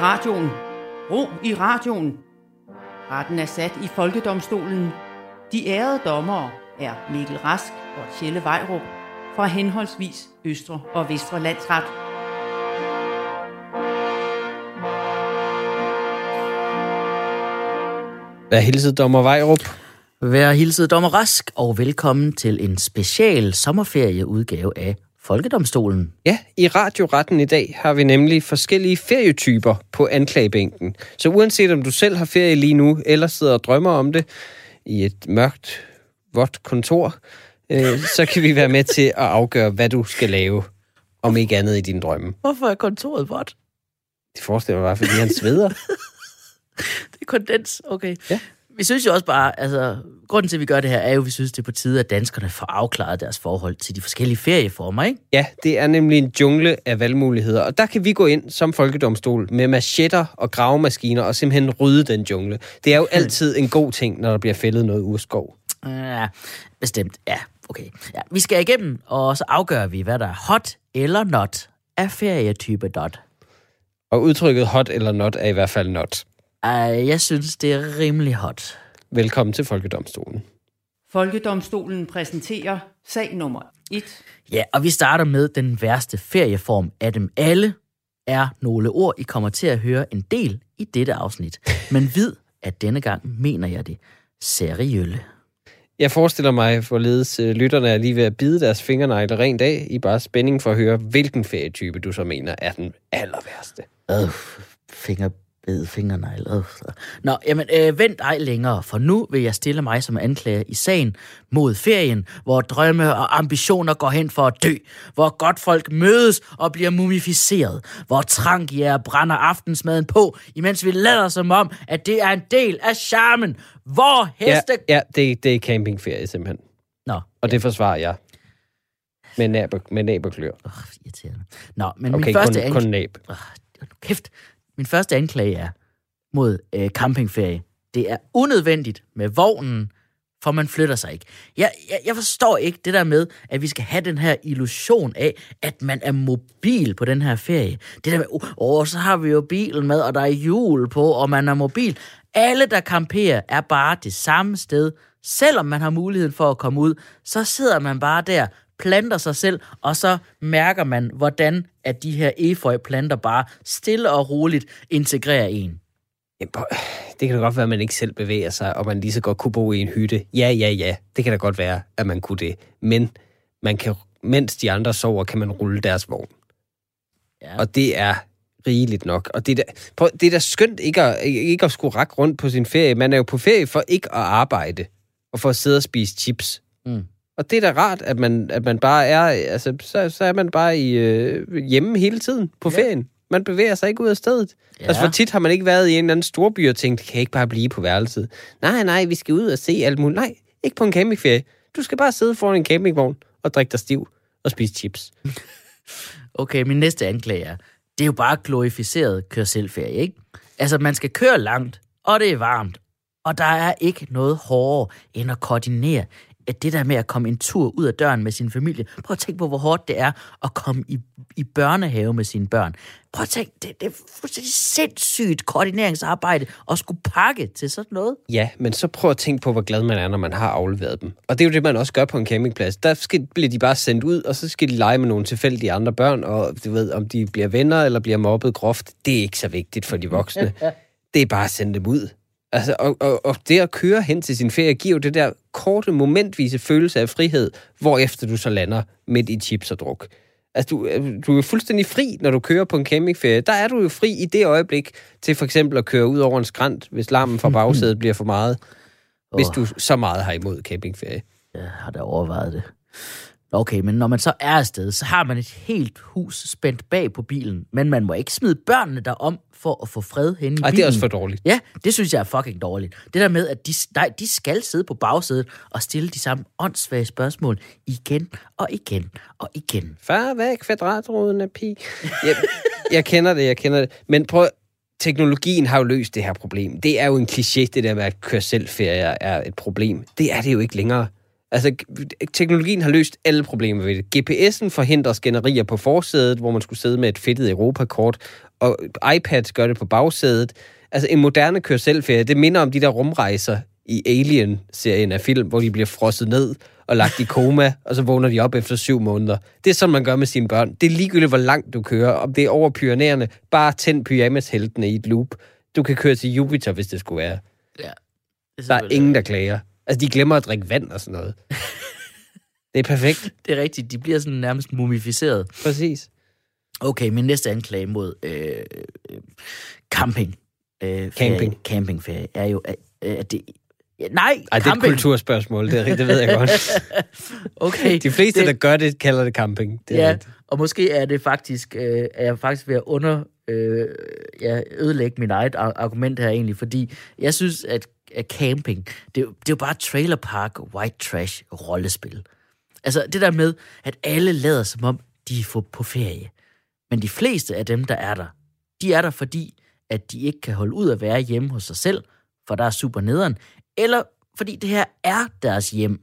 radioen. Ro i radioen. Retten er sat i Folkedomstolen. De ærede dommere er Mikkel Rask og Tjelle Vejrup fra henholdsvis Østre og Vestre Landsret. Vær hilset, dommer Vejrup. Vær hilset dommer Rask, og velkommen til en special sommerferieudgave af Folkedomstolen. Ja, i radioretten i dag har vi nemlig forskellige ferietyper på anklagebænken. Så uanset om du selv har ferie lige nu, eller sidder og drømmer om det i et mørkt, vådt kontor, øh, så kan vi være med til at afgøre, hvad du skal lave, om ikke andet i din drømme. Hvorfor er kontoret vådt? Det forestiller mig bare, fordi han sveder. Det er kondens, okay. Ja. Vi synes jo også bare, altså, grunden til, at vi gør det her, er jo, at vi synes, det er på tide, at danskerne får afklaret deres forhold til de forskellige ferieformer, ikke? Ja, det er nemlig en jungle af valgmuligheder, og der kan vi gå ind som folkedomstol med machetter og gravemaskiner og simpelthen rydde den jungle. Det er jo altid en god ting, når der bliver fældet noget urskov. Ja, bestemt, ja, okay. Ja, vi skal igennem, og så afgør vi, hvad der er hot eller not af ferietype dot. Og udtrykket hot eller not er i hvert fald not. Uh, jeg synes, det er rimelig hot. Velkommen til Folkedomstolen. Folkedomstolen præsenterer sag nummer 1. Ja, og vi starter med den værste ferieform af dem alle, er nogle ord, I kommer til at høre en del i dette afsnit. Men vid, at denne gang mener jeg det seriølle. Jeg forestiller mig, hvorledes øh, lytterne er lige ved at bide deres fingernegle rent af, i bare spænding for at høre, hvilken ferietype du så mener er den aller værste. Øh, fingerbed, fingernegl. Øh. Nå, jamen, øh, vent ej længere, for nu vil jeg stille mig som anklager i sagen mod ferien, hvor drømme og ambitioner går hen for at dø, hvor godt folk mødes og bliver mumificeret, hvor trankjæger brænder aftensmaden på, imens vi lader som om, at det er en del af charmen, hvor Ja, heste... ja det, det er campingferie simpelthen. Nå, Og det forsvarer jeg. Med næb og, med næb og klør. øh, irriterende. Nå, men Okay, min første kun, kun næb. Nu kæft. Min første anklage er mod øh, campingferie. Det er unødvendigt med vognen, for man flytter sig ikke. Jeg, jeg, jeg forstår ikke det der med, at vi skal have den her illusion af, at man er mobil på den her ferie. Det der med, åh, oh, så har vi jo bilen med, og der er hjul på, og man er mobil. Alle, der camperer, er bare det samme sted. Selvom man har muligheden for at komme ud, så sidder man bare der, planter sig selv, og så mærker man, hvordan at de her efeu-planter bare stille og roligt integrerer en. Det kan da godt være, at man ikke selv bevæger sig, og man lige så godt kunne bo i en hytte. Ja, ja, ja. Det kan da godt være, at man kunne det. Men man kan, mens de andre sover, kan man rulle deres vogn. Ja. Og det er rigeligt nok. Og det er da, prøv, det er da skønt ikke at, ikke at skulle række rundt på sin ferie. Man er jo på ferie for ikke at arbejde, og for at sidde og spise chips. Mm. Og det er da rart, at man, at man bare er, altså, så, så er man bare i, øh, hjemme hele tiden på Ja. ferien. Man bevæger sig ikke ud af stedet. Ja. Altså, hvor tit har man ikke været i en eller anden storby og tænkt, kan jeg ikke bare blive på værelset? Nej, nej, vi skal ud og se alt muligt. Nej, ikke på en campingferie. Du skal bare sidde foran en campingvogn og drikke dig stiv og spise chips. Okay, min næste anklage er, det er jo bare glorificeret kør selvferie, ikke? Altså, man skal køre langt, og det er varmt, og der er ikke noget hårdere end at koordinere at det der med at komme en tur ud af døren med sin familie. Prøv at tænke på, hvor hårdt det er at komme i, i børnehave med sine børn. Prøv at tænke, det, det er fuldstændig sindssygt koordineringsarbejde at skulle pakke til sådan noget. Ja, men så prøv at tænke på, hvor glad man er, når man har afleveret dem. Og det er jo det, man også gør på en campingplads. Der skal, bliver de bare sendt ud, og så skal de lege med nogle tilfældige andre børn, og du ved, om de bliver venner eller bliver mobbet groft, det er ikke så vigtigt for de voksne. Det er bare at sende dem ud. Altså, og, og, og det at køre hen til sin ferie giver jo det der korte, momentvise følelse af frihed, hvorefter du så lander midt i chips og druk. Altså, du, du er fuldstændig fri, når du kører på en campingferie. Der er du jo fri i det øjeblik til for eksempel at køre ud over en skrant, hvis larmen fra bagsædet bliver for meget. Hvis du så meget har imod campingferie. Jeg har da overvejet det. Okay, men når man så er afsted, så har man et helt hus spændt bag på bilen, men man må ikke smide børnene derom for at få fred hen i bilen. Ej, det er også for dårligt. Ja, det synes jeg er fucking dårligt. Det der med, at de, nej, de skal sidde på bagsædet og stille de samme åndssvage spørgsmål igen og igen og igen. Far, hvad er kvadratroden af pi? Jeg, jeg kender det, jeg kender det. Men prøv, teknologien har jo løst det her problem. Det er jo en kliché, det der med, at køre selvferie er et problem. Det er det jo ikke længere. Altså, teknologien har løst alle problemer ved det. GPS'en forhindrer skænderier på forsædet, hvor man skulle sidde med et fedtet Europakort, og iPads gør det på bagsædet. Altså, en moderne kør det minder om de der rumrejser i Alien-serien af film, hvor de bliver frosset ned og lagt i koma, og så vågner de op efter syv måneder. Det er sådan, man gør med sine børn. Det er ligegyldigt, hvor langt du kører. Om det er over pionerende, bare tænd pyjamasheltene i et loop. Du kan køre til Jupiter, hvis det skulle være. Ja. Det der er ingen, der klager. Altså, de glemmer at drikke vand og sådan noget. det er perfekt. Det er rigtigt. De bliver sådan nærmest mumificeret. Præcis. Okay, min næste anklage mod øh, camping. Øh, camping. Campingferie er jo, at, at det Nej, Ej, det er et kulturspørgsmål, det, er, det ved jeg godt. okay. De fleste, det, der gør det, kalder det camping. Det ja, rigtigt. og måske er det faktisk, øh, er jeg faktisk ved at under, øh, ja, ødelægge min eget argument her egentlig, fordi jeg synes, at camping, det, det er jo bare trailer park, white trash, rollespil. Altså det der med, at alle lader som om, de er på ferie. Men de fleste af dem, der er der, de er der fordi, at de ikke kan holde ud at være hjemme hos sig selv, for der er super nederen, eller fordi det her er deres hjem.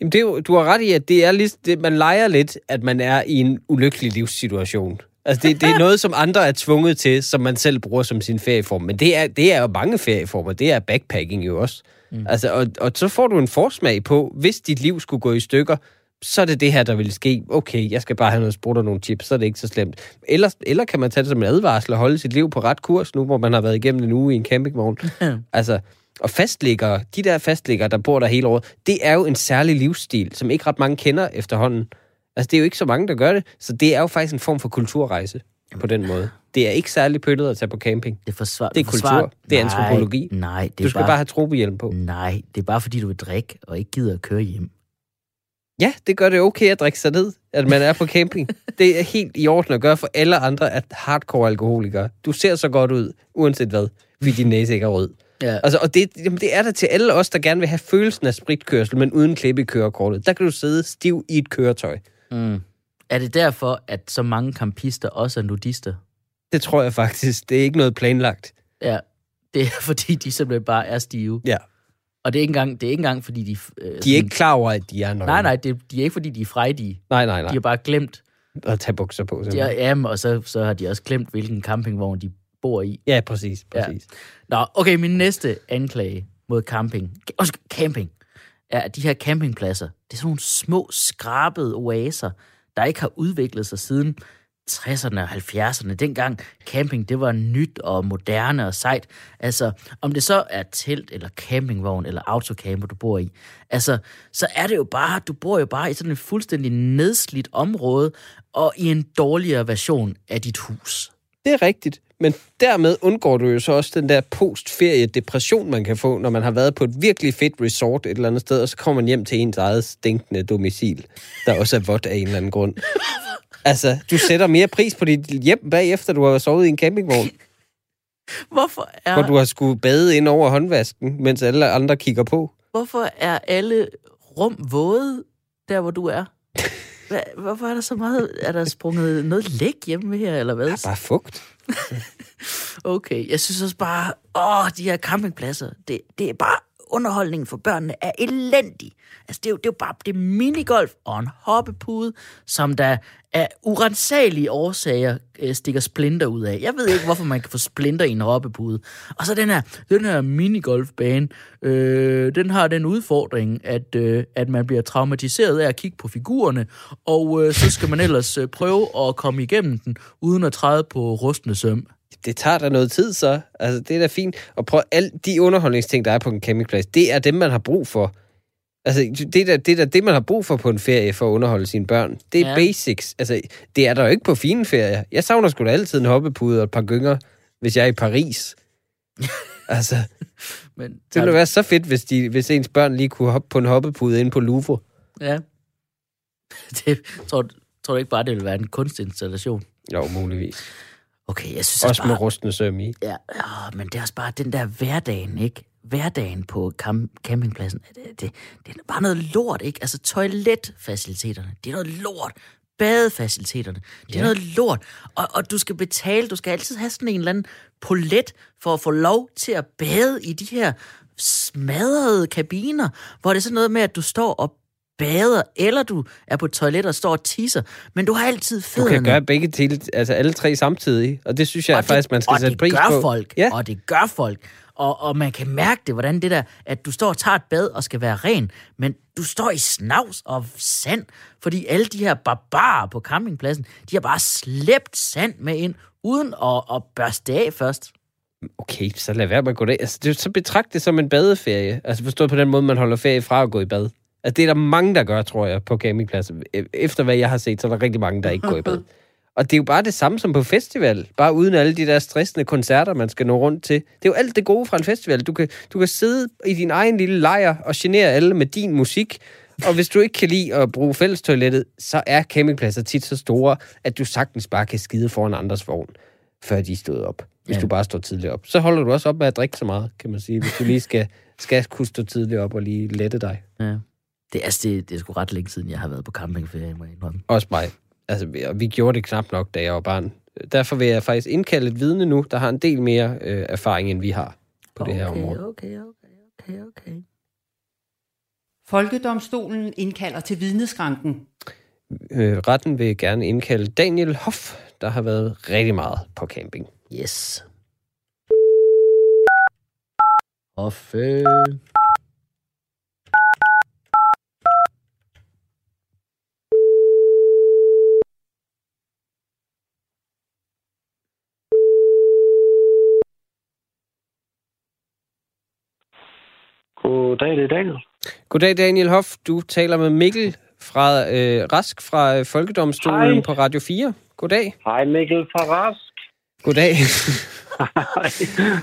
Jamen, det er jo, du har ret i, at det er lidt, det, man leger lidt, at man er i en ulykkelig livssituation. Altså, det, det er noget, som andre er tvunget til, som man selv bruger som sin ferieform. Men det er, det er jo mange ferieformer. Det er backpacking jo også. Mm. Altså, og, og så får du en forsmag på, hvis dit liv skulle gå i stykker, så er det det her, der vil ske. Okay, jeg skal bare have noget sprut og nogle chips, så er det ikke så slemt. Eller, eller kan man tage det som en advarsel og holde sit liv på ret kurs, nu hvor man har været igennem en uge i en campingvogn. altså, og fastlæggere, de der fastlæggere, der bor der hele året, det er jo en særlig livsstil, som ikke ret mange kender efterhånden. Altså, det er jo ikke så mange, der gør det, så det er jo faktisk en form for kulturrejse på den måde. Det er ikke særlig pøllet at tage på camping. Det, forsvar, det er kultur, forsvar, det er nej, antropologi. Nej, det er du skal bare, bare have trobehjelm på. Nej, det er bare fordi, du vil drikke og ikke gider at køre hjem. Ja, det gør det okay at drikke sig ned, at man er på camping. det er helt i orden at gøre for alle andre at hardcore alkoholikere. Du ser så godt ud, uanset hvad, fordi din næse ikke er rød. Ja. Altså, og det, jamen, det er der til alle os, der gerne vil have følelsen af spritkørsel, men uden klippe i kørekortet. Der kan du sidde stiv i et køretøj. Mm. Er det derfor, at så mange kampister også er nudister? Det tror jeg faktisk. Det er ikke noget planlagt. Ja, det er fordi, de simpelthen bare er stive. Ja. Og det er ikke engang, det er ikke engang fordi de... Øh, de er ikke klar over, at de er nøgne. Nej, nej, det, de er ikke fordi, de er frejdige. Nej, nej, nej. De har bare glemt... At tage bukser på, simpelthen. Ja, jamen, og så, så har de også glemt, hvilken campingvogn de bor i. Ja, præcis. præcis. Ja. Nå, okay, min næste anklage mod camping, også camping, er, at de her campingpladser, det er sådan nogle små, skrabede oaser, der ikke har udviklet sig siden 60'erne og 70'erne. Dengang camping, det var nyt og moderne og sejt. Altså, om det så er telt eller campingvogn eller autocamper, du bor i, altså, så er det jo bare, du bor jo bare i sådan et fuldstændig nedslidt område og i en dårligere version af dit hus. Det er rigtigt. Men dermed undgår du jo så også den der postferie-depression, man kan få, når man har været på et virkelig fedt resort et eller andet sted, og så kommer man hjem til ens eget stinkende domicil, der også er vådt af en eller anden grund. Altså, du sætter mere pris på dit hjem bagefter, du har sovet i en campingvogn. Hvorfor er... Hvor du har skulle bade ind over håndvasken, mens alle andre kigger på. Hvorfor er alle rum våde, der hvor du er? Hvorfor er der så meget... Er der sprunget noget læk hjemme her, eller hvad? Der er bare fugt. okay, jeg synes også bare, åh, de her campingpladser, det, det er bare underholdningen for børnene er elendig. Altså, det er jo, det er jo bare det er minigolf og en hoppepude, som der af urensagelige årsager øh, stikker splinter ud af. Jeg ved ikke, hvorfor man kan få splinter i en hoppepude. Og så den her, den her minigolfbane, øh, den har den udfordring, at, øh, at man bliver traumatiseret af at kigge på figurerne, og øh, så skal man ellers øh, prøve at komme igennem den, uden at træde på rustne søm det tager da noget tid så. Altså, det er da fint. Og prøv, alle de underholdningsting, der er på en campingplads, det er dem, man har brug for. Altså, det er, da, det er da det, man har brug for på en ferie for at underholde sine børn. Det er ja. basics. Altså, det er der jo ikke på fine ferier. Jeg savner sgu da altid en hoppepude og et par gynger, hvis jeg er i Paris. altså, Men, det ville være så fedt, hvis, de, hvis ens børn lige kunne hoppe på en hoppepude ind på Louvre. Ja. Det, tror, tror du ikke bare, det ville være en kunstinstallation? Jo, muligvis. Okay, jeg synes også bare... med rustende søm i. Ja, ja, men det er også bare den der hverdagen, ikke? Hverdagen på camp- campingpladsen, det, det, det er bare noget lort, ikke? Altså toiletfaciliteterne, det er noget lort. Badefaciliteterne, det er ja. noget lort. Og, og du skal betale, du skal altid have sådan en eller anden polet for at få lov til at bade i de her smadrede kabiner, hvor det er sådan noget med, at du står og bader, eller du er på toilet og står og tisser, men du har altid Du fødderne. kan gøre begge til, altså alle tre samtidig, og det synes jeg og faktisk, man skal sætte det pris gør på. folk, Ja, og det gør folk. Og, og man kan mærke det, hvordan det der, at du står og tager et bad og skal være ren, men du står i snavs og sand, fordi alle de her barbarer på campingpladsen, de har bare slæbt sand med ind, uden at, at børste det af først. okay, så lad være med at gå der. Altså, det, så betragt det som en badeferie. Altså forstået på den måde, man holder ferie fra at gå i bad. Altså, det er der mange, der gør, tror jeg, på campingpladser. E- Efter hvad jeg har set, så er der rigtig mange, der ikke går i bad. Og det er jo bare det samme som på festival. Bare uden alle de der stressende koncerter, man skal nå rundt til. Det er jo alt det gode fra en festival. Du kan, du kan sidde i din egen lille lejr og genere alle med din musik. Og hvis du ikke kan lide at bruge fællestoilettet, så er campingpladser tit så store, at du sagtens bare kan skide foran andres vogn, før de er stået op. Hvis Ja. ja. du bare står tidligt op. Så holder du også op med at drikke så meget, kan man sige. Hvis du lige skal, skal kunne stå tidligt op og lige lette dig. Ja. Det, altså, det, det er sgu ret længe siden, jeg har været på campingferie, må jeg indrømme. Også mig. Altså, vi- og vi gjorde det knap nok, da jeg var barn. Derfor vil jeg faktisk indkalde et vidne nu, der har en del mere øh, erfaring, end vi har på det her område. Okay, okay, okay, okay. Folkedomstolen indkalder til vidneskranken. Øh, retten vil gerne indkalde Daniel Hoff, der har været rigtig meget på camping. Yes. Hoffe. Goddag, det er Daniel. Goddag, Daniel Hoff. Du taler med Mikkel fra øh, Rask fra øh, Folkedomstolen Hej. på Radio 4. Goddag. Hej Mikkel fra Rask. Goddag.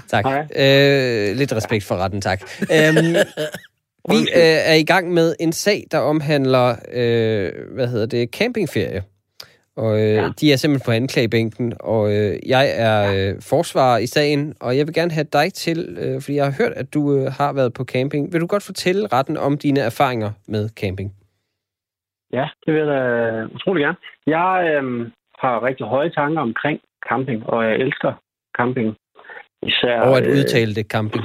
tak. Hej. Øh, lidt respekt for retten, tak. Øhm, vi øh, er i gang med en sag, der omhandler, øh, hvad hedder det, campingferie. Og øh, ja. De er simpelthen på anklagebænken, og øh, jeg er øh, forsvarer i sagen, og jeg vil gerne have dig til, øh, fordi jeg har hørt, at du øh, har været på camping. Vil du godt fortælle retten om dine erfaringer med camping? Ja, det vil jeg da utrolig gerne. Jeg øhm, har rigtig høje tanker omkring camping, og jeg elsker camping. Især, Over at øh, udtale det camping.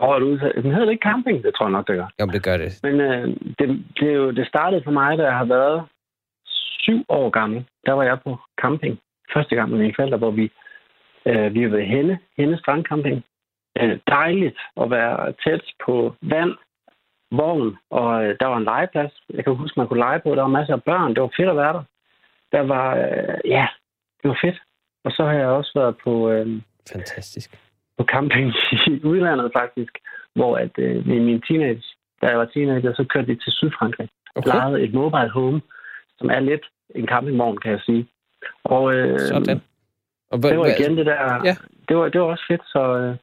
Over at udtale. Den hedder det ikke camping, det tror jeg nok, det gør. Jo, det gør det. Men øh, det, det, er jo, det startede for mig, da jeg har været syv år gammel. Der var jeg på camping. Første gang med mine forældre, hvor vi, øh, vi var ved Henne, Henne Strandcamping. Øh, dejligt at være tæt på vand, vogn, og øh, der var en legeplads. Jeg kan huske, man kunne lege på. Der var masser af børn. Det var fedt at være der. Der var, øh, ja, det var fedt. Og så har jeg også været på, øh, Fantastisk. på camping i udlandet faktisk, hvor at, øh, min teenage, da jeg var teenager, så kørte vi til Sydfrankrig. Okay, Lejede et mobile home, som er lidt en campingvogn, kan jeg sige. Og øh, sådan. Og, hva- det var igen det der, Ja. det, var, det var også fedt, så øh,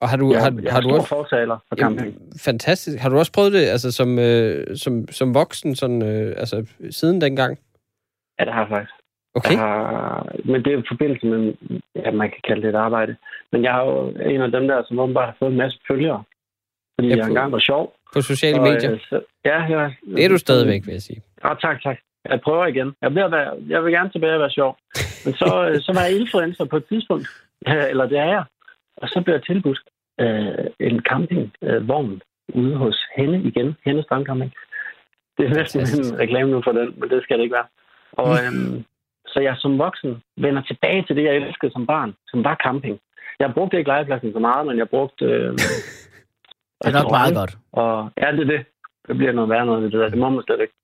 og har du, jeg, har, jeg har er du også fortaler for camping. Jamen, fantastisk. Har du også prøvet det altså, som, øh, som, som voksen, sådan, øh, altså, siden dengang? Ja, det har jeg faktisk. Okay. Jeg har, men det er i forbindelse med, ja, man kan kalde det et arbejde. Men jeg er jo en af dem der, som åbenbart har fået en masse følgere. Fordi Ja, jeg på- engang var sjov. På sociale Og, medier? øh, så, ja, jeg, Det er du stadigvæk, vil jeg sige. Ja, tak, tak. Jeg prøver igen. Jeg, bliver, være, jeg vil gerne tilbage og være sjov. Men så, øh, så var jeg influencer på et tidspunkt. Ja, eller det er jeg. Og så blev jeg tilbudt øh, en campingvogn øh, ude hos Henne igen. Henne Strandcamping. Det er næsten en reklame nu for den, men det skal det ikke være. Og, øhm, så jeg som voksen vender tilbage til det, jeg elskede som barn, som var camping. Jeg brugte ikke legepladsen så meget, men jeg brugte... Øh, Det er nok meget godt. Og ja, det er det. Det bliver noget værre noget, det der. Det må man slet ikke.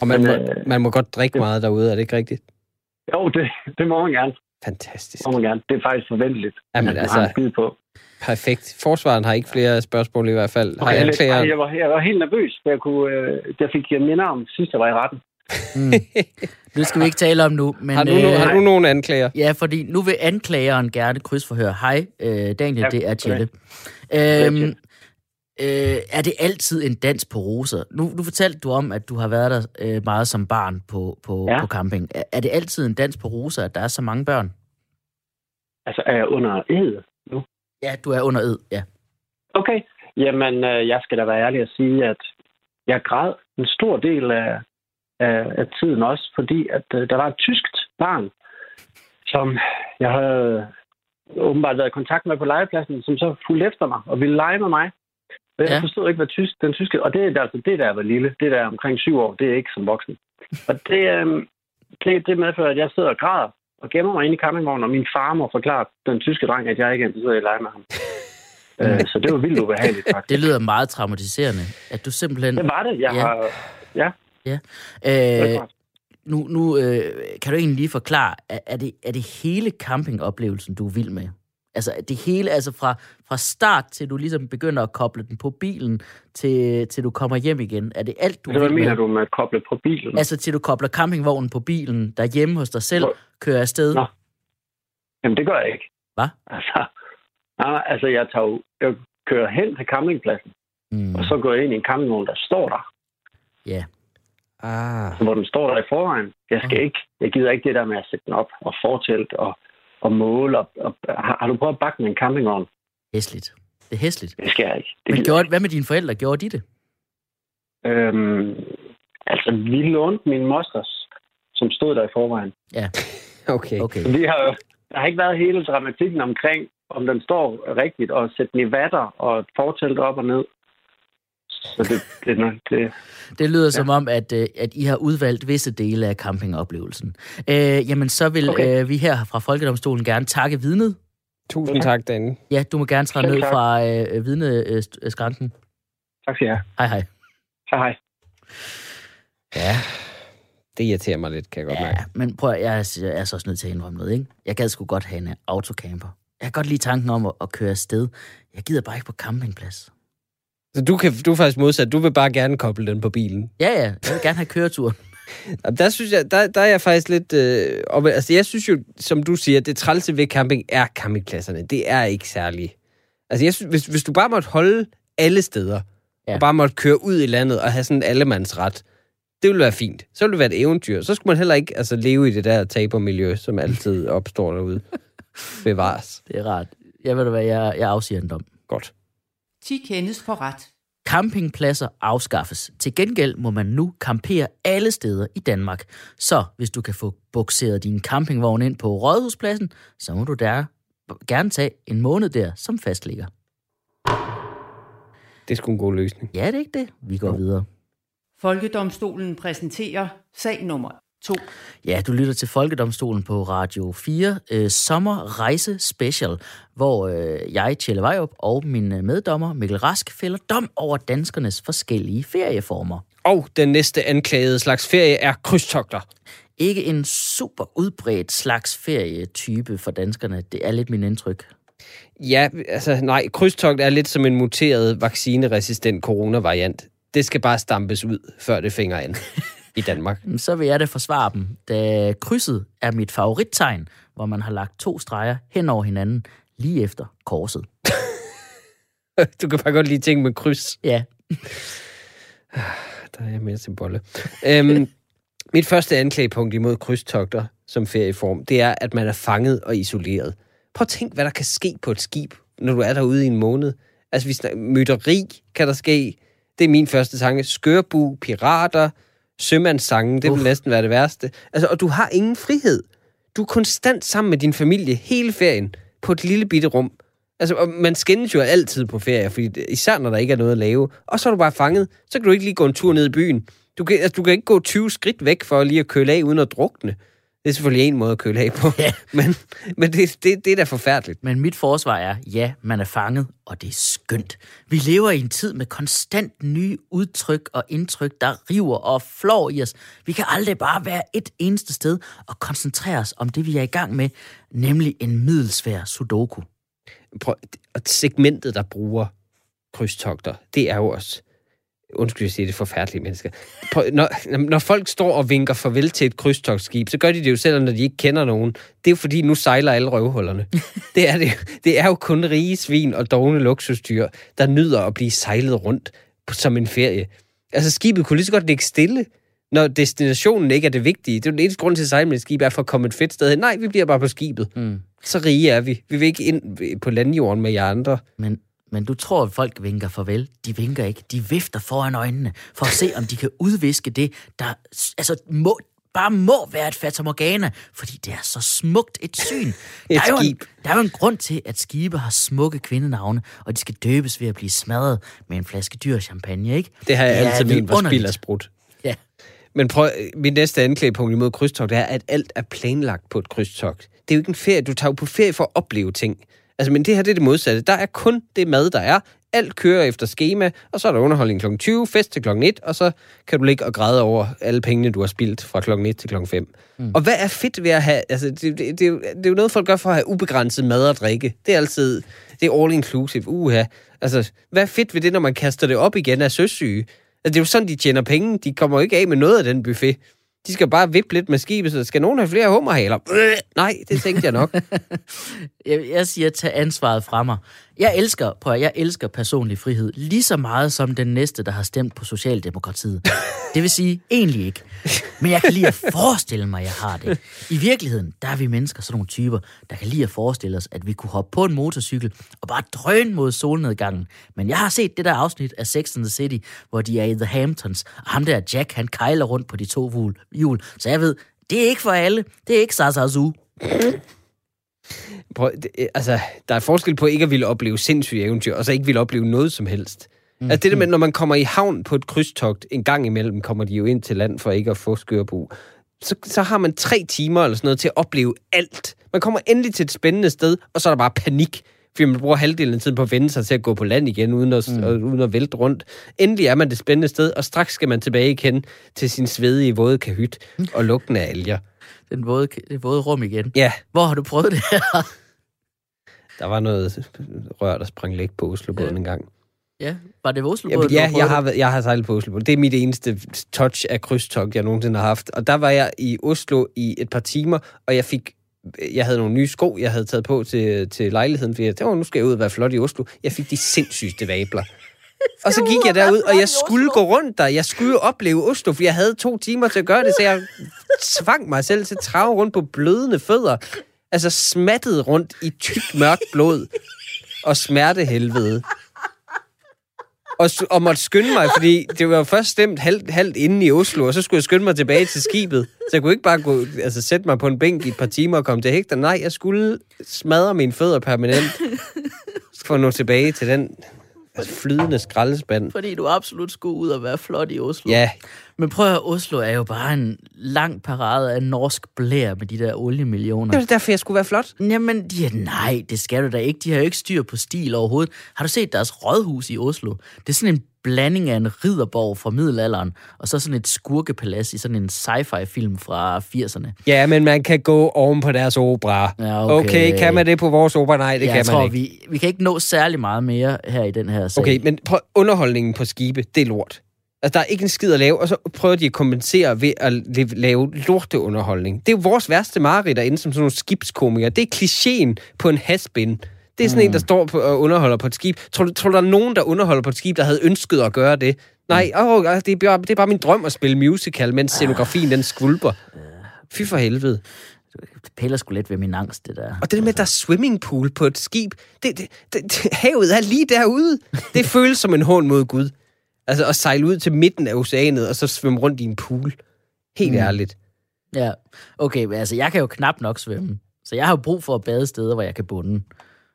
Og man, Men, må, øh, man må godt drikke det- meget derude, er det ikke rigtigt? Jo, det, det må man gerne. Fantastisk. Det må man gerne. Det er faktisk forventeligt. Jamen, at man altså- har en skid på. Perfekt. Forsvaren har ikke flere spørgsmål i hvert fald. Har Okay, lidt, anklager... ej, jeg, var, jeg var helt nervøs, for jeg, kunne, øh, jeg fik minder om sidst, jeg var i retten. Mm. Det skal vi ikke tale om nu, men... Har du, øh, har du nogen anklager? Ja, fordi nu vil anklageren gerne krydsforhøre. Hej, øh, Daniel, Ja, det er Tjelle. Øhm. Øh, er det altid en dans på roser? Nu, nu fortalte du om, at du har været der øh, meget som barn på, på, Ja. på camping. Er, er det altid en dans på roser, at der er så mange børn? Altså, er jeg under ed? Ja, du er under ed, ja. Okay. Jamen, øh, jeg skal da være ærlig at sige, at jeg græd en stor del af, af, af tiden også, fordi at øh, der var et tyskt barn, som jeg havde åbenbart været i kontakt med på legepladsen, som så fulgte efter mig og ville lege med mig. Jeg Ja. forstod ikke, hvad tysk, den tyske... Og det er altså det, der var lille. Det der er omkring syv år, det er ikke som voksen. Og det, øhm, det, det medfører, at jeg sidder og græder og gemmer mig inde i campingvognen, og min far må forklare den tyske dreng, at jeg ikke er interesseret i at lege med ham. øh, så det var vildt ubehageligt, faktisk. Det lyder meget traumatiserende, at du simpelthen... Det var det. Jeg Ja. har... Ja, Ja. Øh, nu nu øh, kan du egentlig lige forklare, er, er, det, er det hele campingoplevelsen, du er vild med? Altså det hele, altså fra, fra start til du ligesom begynder at koble den på bilen, til, til du kommer hjem igen. Er det alt, du hvad mener med? du med at koble på bilen? Altså til du kobler campingvognen på bilen, derhjemme hos dig selv, Hvor- kører afsted. Nå. Jamen, det gør jeg ikke. Hvad? Altså, nej, altså jeg, tager jo, jeg kører hen til campingpladsen, Mm, og så går jeg ind i en campingvogn, der står der. ja. Ah, hvor den står der i forvejen. Jeg skal ikke, jeg gider ikke det der med at sætte den op og fortælt og, og måle. Og, og, har, har, du prøvet at bakke med en campingvogn? Hæsligt. Det er hæsligt. Det skal jeg ikke. Det Men gjorde, hvad med dine forældre? Gjorde de det? øhm, altså, vi lånte min mosters, som stod der i forvejen. okay. Okay. Så vi har jo, der har ikke været hele dramatikken omkring, om den står rigtigt, og sætte den i vatter og et fortælt op og ned. Så det, det, det, Det lyder ja. som om, at, øh, at I har udvalgt visse dele af campingoplevelsen. Øh, jamen, så vil okay. Øh, vi her fra Folkedomstolen gerne takke vidnet. Tusind tak, Dan. Ja, du må gerne træde ned tak. fra øh, vidneskranken. tak skal jeg have. Hej, hej. Hej hej. Ja, Det irriterer mig lidt, kan jeg godt mærke. ja, men prøv at, jeg, er- jeg er så også nødt til at indrømme noget, ikke? Jeg gad sgu godt have en øh, autocamper. Jeg kan godt lide tanken om at, at køre afsted. Jeg gider bare ikke på campingplads. Så du, kan, du er faktisk modsat. Du vil bare gerne koble den på bilen. Ja, ja, jeg vil gerne have køretur. Der synes jeg, der, der er jeg faktisk lidt... Øh, og, altså, jeg synes jo, som du siger, det trælse ved camping er campingpladserne. Det er ikke særligt. Altså, jeg synes, hvis, hvis du bare måtte holde alle steder, ja. og bare måtte køre ud i landet og have sådan en allemandsret, det ville være fint. Så ville det være et eventyr. Så skulle man heller ikke altså, leve i det der tabermiljø, som altid opstår derude. Bevares. Det er rart. Jeg ved du hvad, jeg, jeg afsiger en dom. Godt. 10 kendes for ret. Campingpladser afskaffes. Til gengæld må man nu campere alle steder i Danmark. Så hvis du kan få bukseret din campingvogn ind på Rådhuspladsen, så må du der gerne tage en måned der som fastligger. Det er sgu en god løsning. Ja, det er ikke det. Vi går Jo. videre. Folkedomstolen præsenterer sag nummer 2. Ja, du lytter til Folkedomstolen på Radio 4, øh, sommerrejse special, hvor øh, jeg, Tjelle Vejrup, og min øh, meddommer Mikkel Rask fælder dom over danskernes forskellige ferieformer. Og den næste anklagede slags ferie er krydstogter. Ikke en super udbredt slags ferietype for danskerne. Det er lidt min indtryk. Ja, altså nej, krydstogt er lidt som en muteret vaccineresistent coronavariant. Det skal bare stampes ud, før det fænger an i Danmark. Så vil jeg da forsvare dem, da krydset er mit favorittegn, hvor man har lagt to streger hen over hinanden lige efter korset. Du kan bare godt lide ting med kryds. Ja, Der er jeg mere til bolle. øhm, mit første anklagepunkt imod krydstogter som ferieform, det er, at man er fanget og isoleret. Prøv at tænk, hvad der kan ske på et skib, når du er derude i en måned. Altså, vi snakker, mytteri kan der ske. Det er min første tanke. Skørbu, pirater, sømandssange, det vil Uff. næsten være det værste. Altså, og du har ingen frihed. Du er konstant sammen med din familie hele ferien på et lille bitte rum. Altså, og man skændes jo altid på ferie, fordi især når der ikke er noget at lave. Og så er du bare fanget. Så kan du ikke lige gå en tur ned i byen. Du kan, altså, du kan ikke gå 20 skridt væk for lige at køle af uden at drukne. Det er selvfølgelig en måde at køle af på. Ja. Men, men det, det, det er da forfærdeligt. men mit forsvar er, ja, man er fanget, og det er skønt. Vi lever i en tid med konstant nye udtryk og indtryk, der river og flår i os. Vi kan aldrig bare være et eneste sted og koncentrere os om det, vi er i gang med, nemlig en middelsvær sudoku. Prøv, og segmentet, der bruger krydstogter, det er jo også undskyld, jeg siger det, forfærdelige mennesker. Når, når folk står og vinker farvel til et krydstogtskib, så gør de det jo selv, når de ikke kender nogen. Det er jo fordi, nu sejler alle røvhullerne. det, er det, det er jo kun rige svin og dogne luksusdyr, der nyder at blive sejlet rundt som en ferie. Altså, skibet kunne lige så godt ligge stille, når destinationen ikke er det vigtige. Det er jo den eneste grund til at sejle med et skib, er for at komme et fedt sted hen. Nej, vi bliver bare på skibet. Mm. Så rige er vi. Vi vil ikke ind på landjorden med jer andre. Men, men du tror, at folk vinker farvel. De vinker ikke. De vifter foran øjnene, for at se, om de kan udviske det, der altså, må, bare må være et fatamorgana, fordi det er så smukt et syn. Et der, er jo en, der er jo en grund til, at skibe har smukke kvindenavne, og de skal døbes ved at blive smadret med en flaske dyr champagne, ikke? Det har jeg er altid ment var spild sprut. Ja. Men prøv, min næste anklagepunkt imod krydstogt er, at alt er planlagt på et krydstogt. Det er jo ikke en ferie. Du tager jo på ferie for at opleve ting. Altså, men det her det er det modsatte. Der er kun det mad, der er. Alt kører efter schema, og så er der underholdning kl. 20, fest til kl. 1, og så kan du ligge og græde over alle pengene, du har spildt fra kl. 1 til kl. 5. Mm. Og hvad er fedt ved at have... Altså, det, det, det, er jo- det er jo noget, folk gør for at have ubegrænset mad og drikke. Det er altid... Det er all inclusive. Uha. Altså, hvad er fedt ved det, når man kaster det op igen af søsyge? Altså, det er jo sådan, de tjener penge. De kommer jo ikke af med noget af den buffet. De skal bare vippe lidt med skibet, så skal nogen have flere hummerhaler? Øh, nej, det tænkte jeg nok. Jeg, jeg siger, tag ansvaret fra mig. Jeg elsker, prøv at, jeg elsker personlig frihed lige så meget som den næste, der har stemt på Socialdemokratiet. Det vil sige, egentlig ikke. Men jeg kan lide at forestille mig, at jeg har det. I virkeligheden, der er vi mennesker sådan nogle typer, der kan lide at forestille os, at vi kunne hoppe på en motorcykel og bare drøne mod solnedgangen. Men jeg har set det der afsnit af Sex and the City, hvor de er i The Hamptons, og ham der Jack, han kejler rundt på de to hjul- hjul. Så jeg ved, det er ikke for alle. Det er ikke Sasazu. Prøv, det, øh, altså, der er forskel på ikke at ville opleve sindssyge eventyr, og så ikke ville opleve noget som helst. Mm. Altså det der med, når man kommer i havn på et krydstogt, en gang imellem kommer de jo ind til land for ikke at få skørbu, så, så har man tre timer eller sådan noget til at opleve alt. Man kommer endelig til et spændende sted, og så er der bare panik, fordi man bruger halvdelen af tiden på at vende sig til at gå på land igen, uden at, mm. og, uden at vælte rundt. Endelig er man det spændende sted, og straks skal man tilbage igen til sin svedige våde kahyt og lugten af alger. Den våde, det våde rum igen. Ja, Hvor har du prøvet det her? der var noget rør, der sprang læk på Oslobåden en gang. Ja, var det Oslo Ja, ja jeg, har, jeg har sejlet på Oslo. Det er mit eneste touch af krydstogt, jeg nogensinde har haft. Og der var jeg i Oslo i et par timer, og jeg fik jeg havde nogle nye sko, jeg havde taget på til, til lejligheden, fordi jeg tænkte, "Åh, nu skal jeg ud og være flot i Oslo. Jeg fik de sindssygste vabler. Og så gik jeg derud, og jeg skulle gå rundt der. Jeg skulle jo opleve Oslo, for jeg havde to timer til at gøre det, så jeg tvang mig selv til at trave rundt på blødende fødder. Altså smattet rundt i tyk mørkt blod og smertehelvede og, og måtte skynde mig, fordi det var først stemt halvt, halvt inde i Oslo, og så skulle jeg skynde mig tilbage til skibet. Så jeg kunne ikke bare gå, altså, sætte mig på en bænk i et par timer og komme til hægter. Nej, jeg skulle smadre mine fødder permanent for at nå tilbage til den altså, flydende skraldespand. Fordi du absolut skulle ud og være flot i Oslo. Ja, Men prøv at høre, Oslo er jo bare en lang parade af norsk blær med de der oliemillioner. det var derfor, jeg skulle være flot. Jamen, de er, nej, det skal du da ikke. De har jo ikke styr på stil overhovedet. Har du set deres rådhus i Oslo? Det er sådan en blanding af en ridderborg fra middelalderen, og så sådan et skurkepalads i sådan en sci-fi-film fra 80'erne. Ja, men man kan gå oven på deres opera. Ja, okay. okay. kan man det på vores opera? Nej, det jeg kan man tror, ikke. Vi, vi kan ikke nå særlig meget mere her i den her sag. Okay, men prøv, underholdningen på skibe, det er lort. Altså, der er ikke en skid at lave, og så prøver de at kompensere ved at la- lave lorteunderholdning. Det er jo vores værste mareridt derinde som sådan nogle skibskomikere. Det er klichéen på en hasbin. Det er sådan mm. en, der står på, og underholder på et skib. Tror du, tror du, der er nogen, der underholder på et skib, der havde ønsket at gøre det? Nej, Mm. åh, det, er bare, det er bare min drøm at spille musical, mens scenografien den skvulper. Fy for helvede. Det piller sgu lidt ved min angst, det der. Og det der med, at der er swimmingpool på et skib, det, det, det, det, havet er lige derude. Det føles som en hån mod Gud. Altså at sejle ud til midten af oceanet, og så svømme rundt i en pool. Helt mm. ærligt. Ja, okay, men altså, jeg kan jo knap nok svømme. Så jeg har jo brug for at bade steder, hvor jeg kan bunde.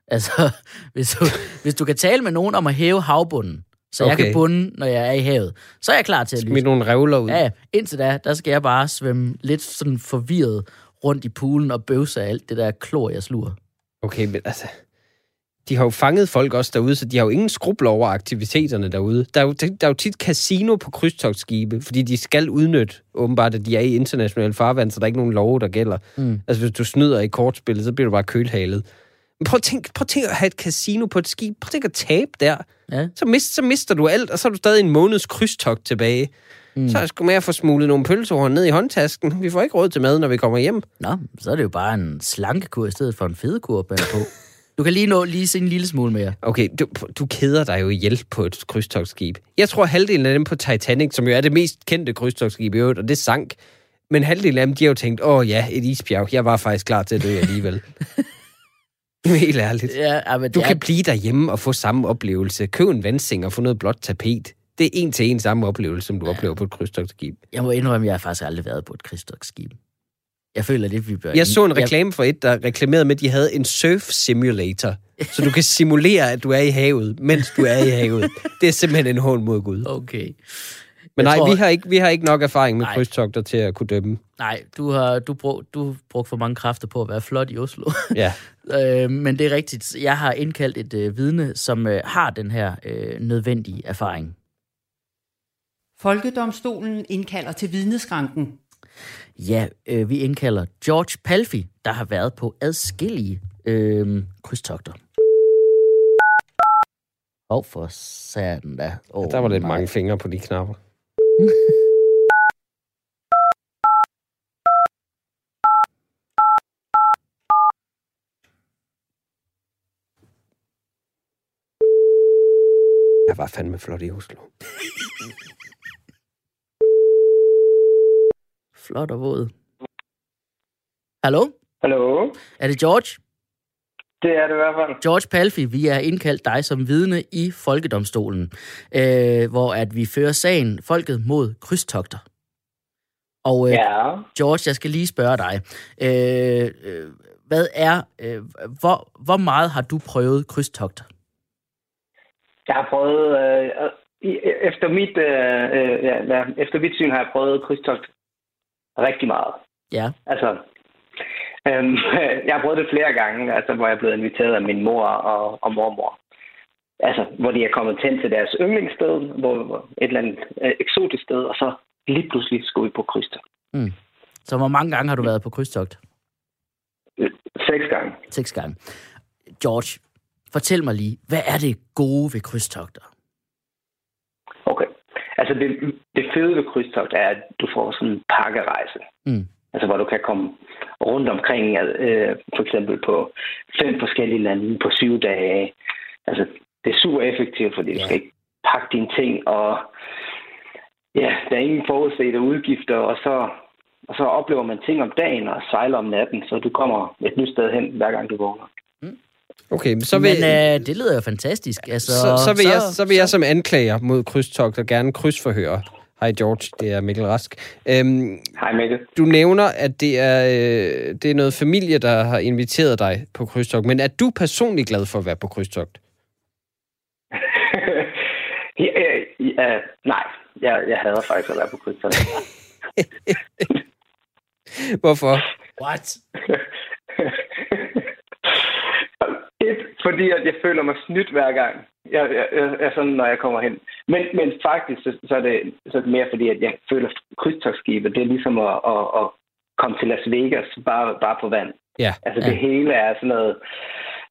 Altså, hvis du, hvis du kan tale med nogen om at hæve havbunden, så okay. jeg kan bunde, når jeg er i havet, så er jeg klar til at lyse. nogle revler ud. Ja, ja, indtil da, der skal jeg bare svømme lidt sådan forvirret rundt i poolen og bøvse af alt det der klor, jeg sluger. Okay, men altså... De har jo fanget folk også derude, så de har jo ingen skrubler over aktiviteterne derude. Der er jo, der er jo tit casino på krydstogsskibe, fordi de skal udnytte, åbenbart, at de er i internationale farvand, så der er ikke nogen love, der gælder. Mm. Altså, hvis du snyder i kortspillet, så bliver du bare kølhalet. Men prøv at tænk, prøv at, tænk at have et casino på et skib. Prøv at tænk at tabe der. Ja. Så, mist, så mister du alt, og så har du stadig en måneds krydstogt tilbage. Mm. Så er jeg sgu med at få smuglet nogle pølsehorn ned i håndtasken. Vi får ikke råd til mad, når vi kommer hjem. Nå, så er det jo bare en slankekur i stedet for en fedekur på. Du kan lige nå lige se en lille smule mere. Okay, du, du keder dig jo ihjel på et krydstogsskib. Jeg tror, halvdelen af dem på Titanic, som jo er det mest kendte krydstogsskib i øvrigt, og det sank. Men halvdelen af dem, de har jo tænkt, åh ja, et isbjerg. Jeg var faktisk klar til at dø alligevel. Helt ærligt. Ja, ja, men Du kan er, blive derhjemme og få samme oplevelse. Køb en vandseng og få noget blåt tapet. Det er en til en samme oplevelse, som du oplever på et krydstogtskib. Jeg må indrømme, at jeg har faktisk aldrig været på et krydstogtskib. Jeg føler lidt, vi bør... Jeg så en reklame for et, der reklamerede med, at de havde en surf simulator, så du kan simulere, at du er i havet, mens du er i havet. Det er simpelthen en hån mod Gud. Okay. Men Jeg nej, tror- vi, har ikke, vi har ikke nok erfaring med Nej. krydstogter til at kunne dømme. Nej, du har du brug, du brugt for mange kræfter på at være flot i Oslo. Ja. øh, men det er rigtigt. Jeg har indkaldt et øh, vidne, som øh, har den her øh, nødvendige erfaring. Folkedomstolen indkalder til vidneskranken. Ja, øh, vi indkalder George Palfi, der har været på adskillige øh, krydstogter. Åh, oh, for satan da. Oh, Der var lidt nej. mange fingre på de knapper. Jeg var fandme flot i Oslo. Flot og våd. Hallo? Hallo? Er det George? Det er det i hvert fald. George Palfi, vi har indkaldt dig som vidne i Folkedomstolen, øh, hvor at vi fører sagen Folket mod krydstogter. Og øh, Ja. George, jeg skal lige spørge dig. Øh, øh, hvad er, øh, hvor, hvor meget har du prøvet krydstogter? Jeg har prøvet, øh, efter, mit, øh, øh, ja, ja, efter mit syn har jeg prøvet krydstogt rigtig meget. Ja. Altså, øhm, jeg har prøvet det flere gange, altså, hvor jeg er blevet inviteret af min mor og, og mormor. Altså, hvor de er kommet hen til deres yndlingssted, hvor, hvor et eller andet øh, eksotisk sted, og så lige pludselig skulle vi på krydstogt. Så hvor mange gange har du været på krydstogt? Seks gange. Seks gange. George, fortæl mig lige, hvad er det gode ved krydstogter? Altså, det, det fede ved krydstogt er, at du får sådan en pakkerejse. Mm. Altså, hvor du kan komme rundt omkring, øh, for eksempel på fem forskellige lande på syv dage. Altså, det er super effektivt, fordi ja. du skal ikke pakke dine ting, og ja, der er ingen forudsete udgifter, og så, og så oplever man ting om dagen og sejler om natten, så du kommer et nyt sted hen, hver gang du vågner. Okay, men så vil, Men øh, det lyder jo fantastisk. Altså, så, så, vil jeg, så vil jeg som anklager mod krydstogter gerne krydsforhøre. Hej George, det er Mikkel Rask. Øhm, Hej Mikkel. du nævner, at det er, øh, det er noget familie, der har inviteret dig på krydstogt. Men er du personligt glad for at være på krydstogt? ja, ja, nej, jeg, jeg hader faktisk at være på krydstogt. Hvorfor? What? Et, fordi at jeg føler mig snydt hver gang. Jeg, jeg, jeg sådan, når jeg kommer hen. Men, men faktisk, så, så, er det, så er det mere fordi, at jeg føler krydstogsskibet, det er ligesom at, at, at komme til Las Vegas, bare, bare på vand. Ja. Altså det Ja. hele er sådan noget,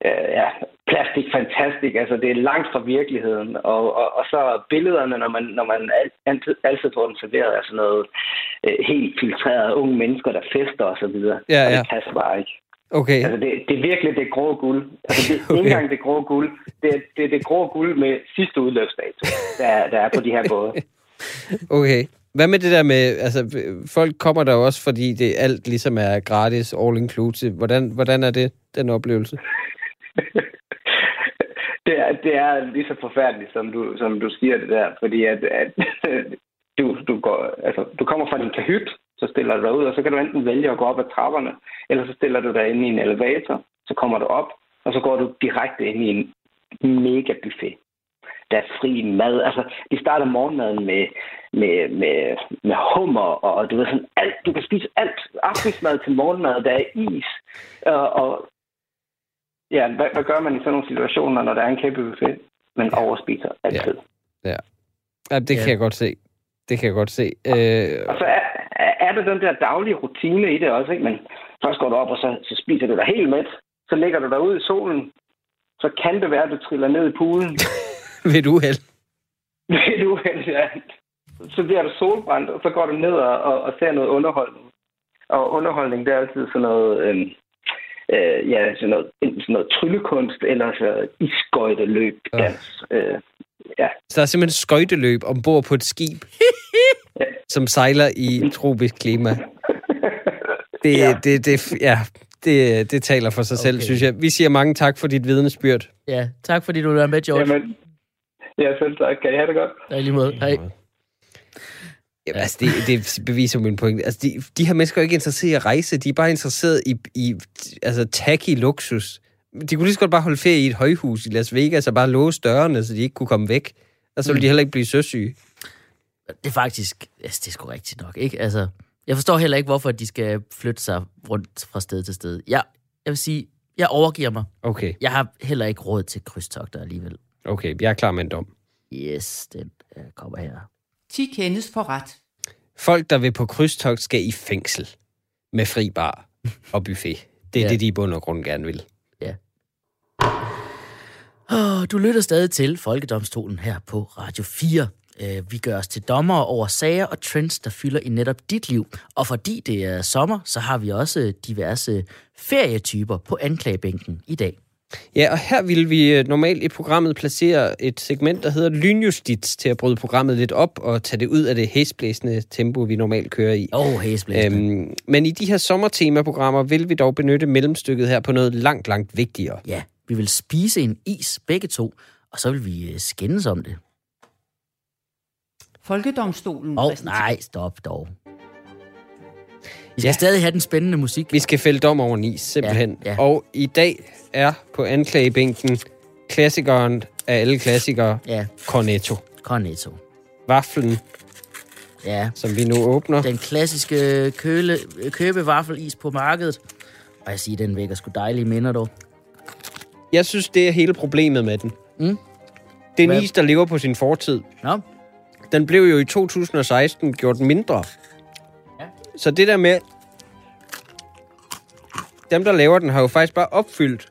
øh, ja, plastik fantastisk. Altså det er langt fra virkeligheden. Og, og, og så billederne, når man, når man al- altid, altid får den serveret, er sådan noget øh, helt filtreret unge mennesker, der fester og så videre. Ja, og det ja. passer bare ikke. Okay. Altså, det, det er virkelig det grå guld. Altså, det er Okay. ikke engang det grå guld. Det er det, er det grå guld med sidste udløbsdato, der, er- der er på de her både. Okay. Hvad med det der med, altså folk kommer der også, fordi det alt ligesom er gratis, all inclusive. Hvordan, hvordan er det, den oplevelse? det, er, det er lige så forfærdeligt, som du, som du siger det der. Fordi at, at du, du, går, altså, du kommer fra din kahyt, så stiller du dig ud, og så kan du enten vælge at gå op ad trapperne, eller så stiller du dig ind i en elevator, så kommer du op, og så går du direkte ind i en mega buffet. Der er fri mad. Altså, de starter morgenmaden med, med, med, med hummer, og du ved sådan alt. Du kan spise alt. Aftensmad til morgenmad, der er is. Og, og ja, hvad, hvad gør man i sådan nogle situationer, når der er en kæmpe buffet? Man overspiser altid. Ja, det Ja. kan jeg godt se. Det kan jeg godt se. Øh, Og så er, der den der daglige rutine i det også, ikke? Men først går du op, og så, så spiser du dig helt mæt. Så ligger du dig ud i solen. Så kan det være, at du triller ned i poolen. ved du held? Ved du, ja. Så bliver du solbrændt, og så går du ned og, og, og ser noget underholdning. Og underholdning, det er altid sådan noget... Øhm, øh, ja, sådan noget, sådan noget tryllekunst, eller så isskøjteløb, dans. Øh, ja. Så der er simpelthen skøjteløb ombord på et skib, som sejler i tropisk klima. Det, Ja. ja. det, det, ja, det, det taler for sig okay. selv, synes jeg. Vi siger mange tak for dit vidnesbyrd. Ja, tak fordi du var med, George. Jamen, Ja, selv tak. Kan I have det godt? Ja, lige måde. Hej. Jamen, altså, det, det beviser min pointe. Altså, de, de her mennesker er ikke interesseret i at rejse. De er bare interesseret i, i altså, tacky luksus. De kunne lige så godt bare holde ferie i et højhus i Las Vegas og bare låse dørene, så de ikke kunne komme væk. Og så ville de heller ikke blive søsyge. Det er faktisk, altså, det er sgu rigtigt nok, ikke? Altså, jeg forstår heller ikke, hvorfor de skal flytte sig rundt fra sted til sted. Jeg, jeg vil sige, jeg overgiver mig. Okay, Jeg har heller ikke råd til krydstogter alligevel. okay. Jeg er klar med en dom. Yes, den øh, kommer her. 10 kendes for ret. Folk, der vil på krydstogt, skal i fængsel. Med fri bar og buffet. Det er Ja. ja. det, de i bund og grund gerne vil. Oh, du lytter stadig til Folkedomstolen her på Radio 4. Øh, Vi gør os til dommer over sager og trends, der fylder i netop dit liv. Og fordi det er sommer, så har vi også diverse ferietyper på anklagebænken i dag. Ja, og her vil vi øh, normalt i programmet placere et segment, der hedder Lynjustits, til at bryde programmet lidt op og tage det ud af det hæsblæsende tempo, vi normalt kører i. Åh, oh, hæsblæsende. Øhm, men i de her sommertemaprogrammer vil vi dog benytte mellemstykket her på noget langt, langt vigtigere. Ja, vi vil spise en is begge to, og så vil vi øh, skændes om det. Folkedomstolen Åh, oh, nej, stop dog. Vi skal Ja. stadig have den spændende musik. Vi skal fælde dom over is, simpelthen. Ja, ja. Og i dag er på anklagebænken klassikeren af alle klassikere, Ja, Cornetto. cornetto. Vaflen, Ja, som vi nu åbner. den klassiske køle, købevaffelis på markedet. Og jeg siger, den vækker sgu dejlige minder, dog. Jeg synes, det er hele problemet med den. Mm. Det er en is, der lever på sin fortid. Nå, Den blev jo i 2016 gjort mindre. Ja. Så det der med... Dem, der laver den, har jo faktisk bare opfyldt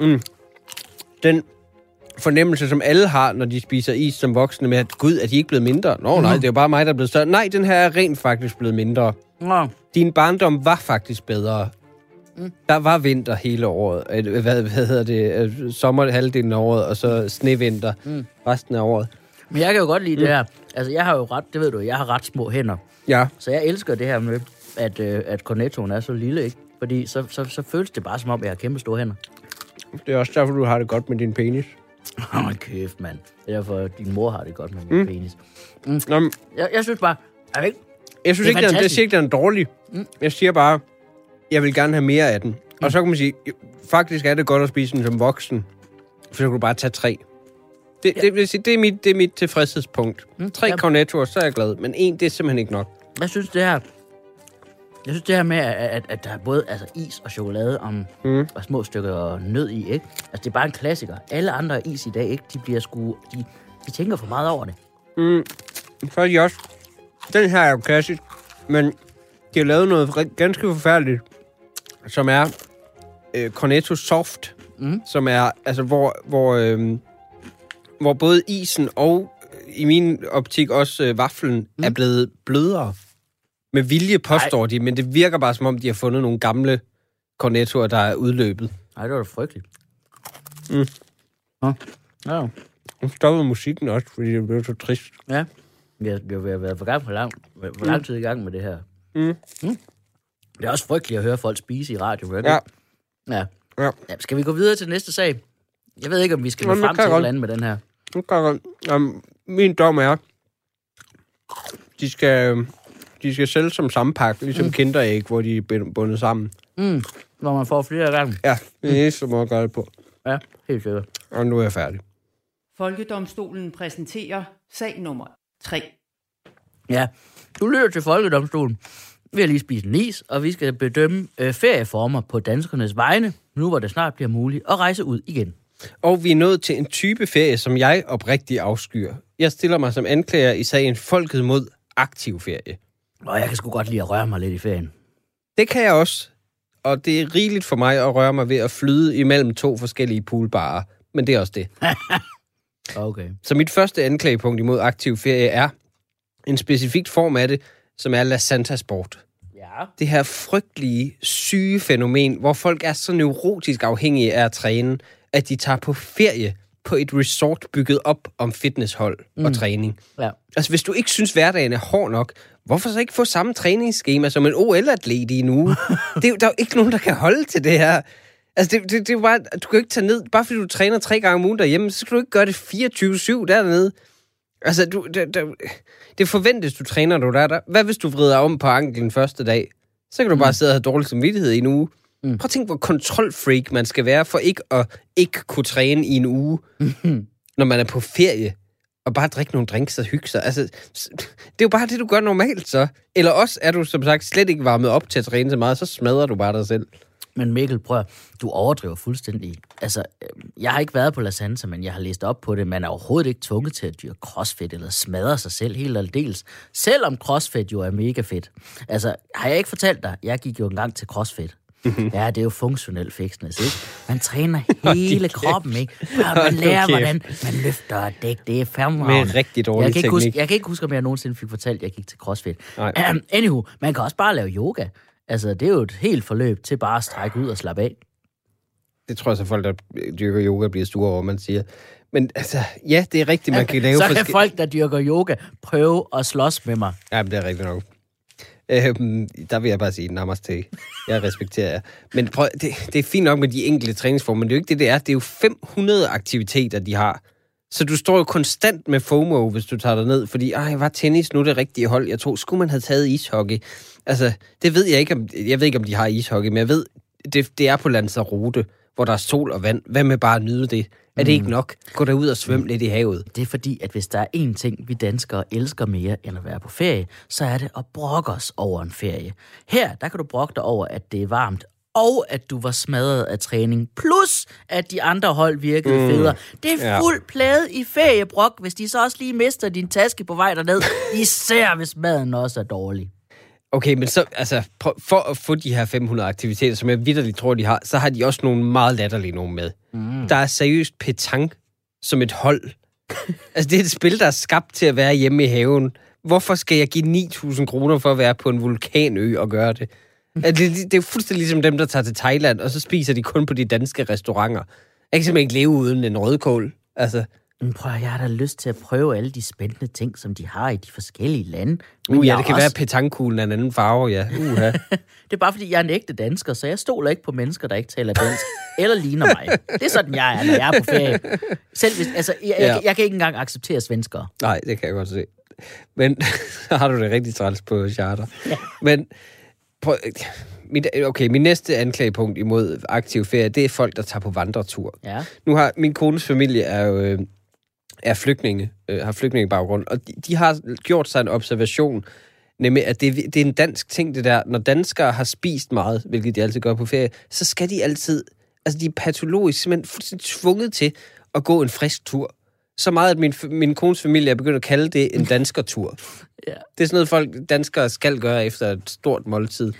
mm, den fornemmelse, som alle har, når de spiser is som voksne, med at gud, er de ikke blevet mindre? Nå, nej, det er jo bare mig, der er blevet større. Nej, den her er rent faktisk blevet mindre. Nå. Din barndom var faktisk bedre. Mm. Der var vinter hele året. Hvad, hvad hedder det? Sommer halvdelen af året, og så snevinter mm. resten af året. Men jeg kan jo godt lide mm. det her. Altså, jeg har jo ret, det ved du, jeg har ret små hænder. Ja, Så jeg elsker det her med, at, øh, at cornettoen er så lille, ikke? Fordi så, så, så føles det bare som om, jeg har kæmpe store hænder. det er også derfor, du har det godt med din penis. Åh, oh, kæft, mand. Det er derfor, din mor har det godt med min mm. penis. Nå, men Jeg, jeg synes bare, jeg ikke, jeg synes Det er ikke, den, jeg siger ikke, den er dårlig. Mm. Jeg siger bare, jeg vil gerne have mere af den. Mm. Og så kan man sige, faktisk er det godt at spise den som voksen. For så kan du bare tage tre. Det, ja. det, vil sige, det, er mit, det er mit tilfredshedspunkt. Mm. Tre Ja. cornettoer, så er jeg glad. Men en, det er simpelthen ikke nok. jeg synes det her... Jeg synes det her med, at, at, at der er både altså, is og chokolade om, mm. og små stykker nød i, ikke? Altså, det er bare en klassiker. Alle andre is i dag, ikke? De bliver sgu... De, de tænker for meget over det. Så er de også... Den her er jo klassisk, men de har lavet noget ganske forfærdeligt, som er øh, Cornetto Soft, mm. som er, altså, hvor, hvor, øh, hvor både isen og øh, i min optik også øh, vaflen mm. er blevet blødere. Med vilje påstår de, men det virker bare som om, de har fundet nogle gamle Cornettoer, der er udløbet. Nej, det var da frygteligt. Mm. Nå. Ja, Nu stoppede musikken også, fordi det blev så trist. ja. Vi har, vi har været for gang for lang, for lang tid i gang med det her. Mm. Mm. Det er også frygteligt at høre folk spise i radio, ikke? Ja, ja. ja. ja. Skal vi gå videre til næste sag? Jeg ved ikke, om vi skal nå frem til et jeg eller andet med den her. Nu kan jeg, um, min dom er, de skal, de skal sælges som samme pakke, ligesom mm. kinderæg, hvor de er bund- bundet sammen. Mm. Når man får flere gange. Ja, det er det eneste måde at gøre det på. Ja, helt sikkert. Og nu er jeg færdig. Folkedomstolen præsenterer sag nummer 3. Ja, du lytter til Folkedomstolen. Vi har lige spist en is, og vi skal bedømme øh, ferieformer på danskernes vegne, nu hvor det snart bliver muligt at rejse ud igen. Og vi er nået til en type ferie, som jeg oprigtigt afskyr. Jeg stiller mig som anklager i sagen Folket mod aktiv ferie. Og jeg kan sgu godt lide at røre mig lidt i ferien. Det kan jeg også. Og det er rigeligt for mig at røre mig ved at flyde imellem to forskellige poolbarer. Men det er også det. Okay. Så mit første anklagepunkt imod aktiv ferie er en specifik form af det, som er La Santa Sport. Ja. Det her frygtelige, syge fænomen, hvor folk er så neurotisk afhængige af at træne, at de tager på ferie på et resort bygget op om fitnesshold mm. og træning. Ja. Altså, hvis du ikke synes, hverdagen er hård nok, hvorfor så ikke få samme træningsskema som en OL-atlet i en uge? det er, jo- der er jo ikke nogen, der kan holde til det her. Altså, det, det, det er bare, du kan jo ikke tage ned, bare fordi du træner tre gange om ugen derhjemme, så skal du ikke gøre det 24-7 dernede. Altså, du, det, det, det forventes, du træner, du der, der. Hvad hvis du vrider om på anklen første dag? Så kan du bare sidde og have dårlig samvittighed i en uge. Mm. Prøv at tænke, hvor kontrolfreak man skal være, for ikke at ikke kunne træne i en uge, når man er på ferie, og bare drikke nogle drinks og hygge sig. Altså, det er jo bare det, du gør normalt så. Eller også er du, som sagt, slet ikke varmet op til at træne så meget, så smadrer du bare dig selv. Men Mikkel, prøv at- du overdriver fuldstændig. Altså, øh, jeg har ikke været på La Sansa, men jeg har læst op på det. Man er overhovedet ikke tvunget til at dyrke crossfit eller smadre sig selv helt aldeles. Selvom crossfit jo er mega fedt. Altså, har jeg ikke fortalt dig, jeg gik jo engang til crossfit. Ja, det er jo funktionel fitness, ikke? Man træner hele kroppen, ikke? Og man lærer, hvordan man løfter og dæk. Det er fandme Med rigtig dårlig jeg kan, ikke huske, teknik. jeg kan ikke huske, om jeg nogensinde fik fortalt, at jeg gik til crossfit. Nej. Um, anywho, man kan også bare lave yoga. Altså, det er jo et helt forløb til bare at strække ud og slappe af. Det tror jeg så folk, der dyrker yoga, bliver store over, man siger. Men altså, ja, det er rigtigt, man kan lave så kan folk, der dyrker yoga, prøve at slås med mig. Ja, det er rigtigt nok. Øhm, der vil jeg bare sige namaste. Jeg respekterer jer. Men prøv, det, det er fint nok med de enkelte træningsformer, men det er jo ikke det, det er. Det er jo 500 aktiviteter, de har. Så du står jo konstant med FOMO, hvis du tager dig ned, fordi, ej, var tennis nu det rigtige hold? Jeg tror, skulle man have taget ishockey? Altså, det ved jeg ikke, om, jeg ved ikke, om de har ishockey, men jeg ved, det, det er på Lanzarote, hvor der er sol og vand. Hvad med bare at nyde det? Er det ikke nok? Gå derud og svøm lidt i havet. Det er fordi, at hvis der er én ting, vi danskere elsker mere end at være på ferie, så er det at brokke os over en ferie. Her, der kan du brokke dig over, at det er varmt, og at du var smadret af træning, plus at de andre hold virkede mm. federe. Det er Ja. fuld plade i feriebrok, hvis de så også lige mister din taske på vej derned, især hvis maden også er dårlig. Okay, men så, altså, for at få de her 500 aktiviteter, som jeg vidderligt tror, de har, så har de også nogle meget latterlige nogle med. Mm. Der er seriøst petang som et hold. altså, det er et spil, der er skabt til at være hjemme i haven. Hvorfor skal jeg give 9.000 kroner for at være på en vulkanø og gøre det? Altså, det, det, det er jo fuldstændig ligesom dem, der tager til Thailand, og så spiser de kun på de danske restauranter. Jeg kan simpelthen ikke leve uden en rødkål. Altså, Men prøv jeg har da lyst til at prøve alle de spændende ting, som de har i de forskellige lande. Men uh, ja, det kan også, være, at petangkuglen er en anden farve, ja. Uh, Det er bare fordi, jeg er en ægte dansker, så jeg stoler ikke på mennesker, der ikke taler dansk eller ligner mig. Det er sådan, jeg er, når jeg er på ferie. Selv hvis, altså, jeg, Ja. jeg, jeg kan ikke engang acceptere svenskere. Nej, det kan jeg godt se. Men så har du det rigtig træls på charter. Ja. Men prøv, mit, okay, min næste anklagepunkt imod aktiv ferie, det er folk, der tager på vandretur. Ja. Nu har min kones familie er jo øh, er flygtninge, øh, har flygtningebaggrund, og de, de har gjort sig en observation, nemlig at det, det er en dansk ting, det der. Når danskere har spist meget, hvilket de altid gør på ferie, så skal de altid, altså de er patologisk simpelthen fuldstændig tvunget til at gå en frisk tur. Så meget, at min, min kones familie er begyndt at kalde det en danskertur. Ja. Det er sådan noget, folk danskere skal gøre efter et stort måltid.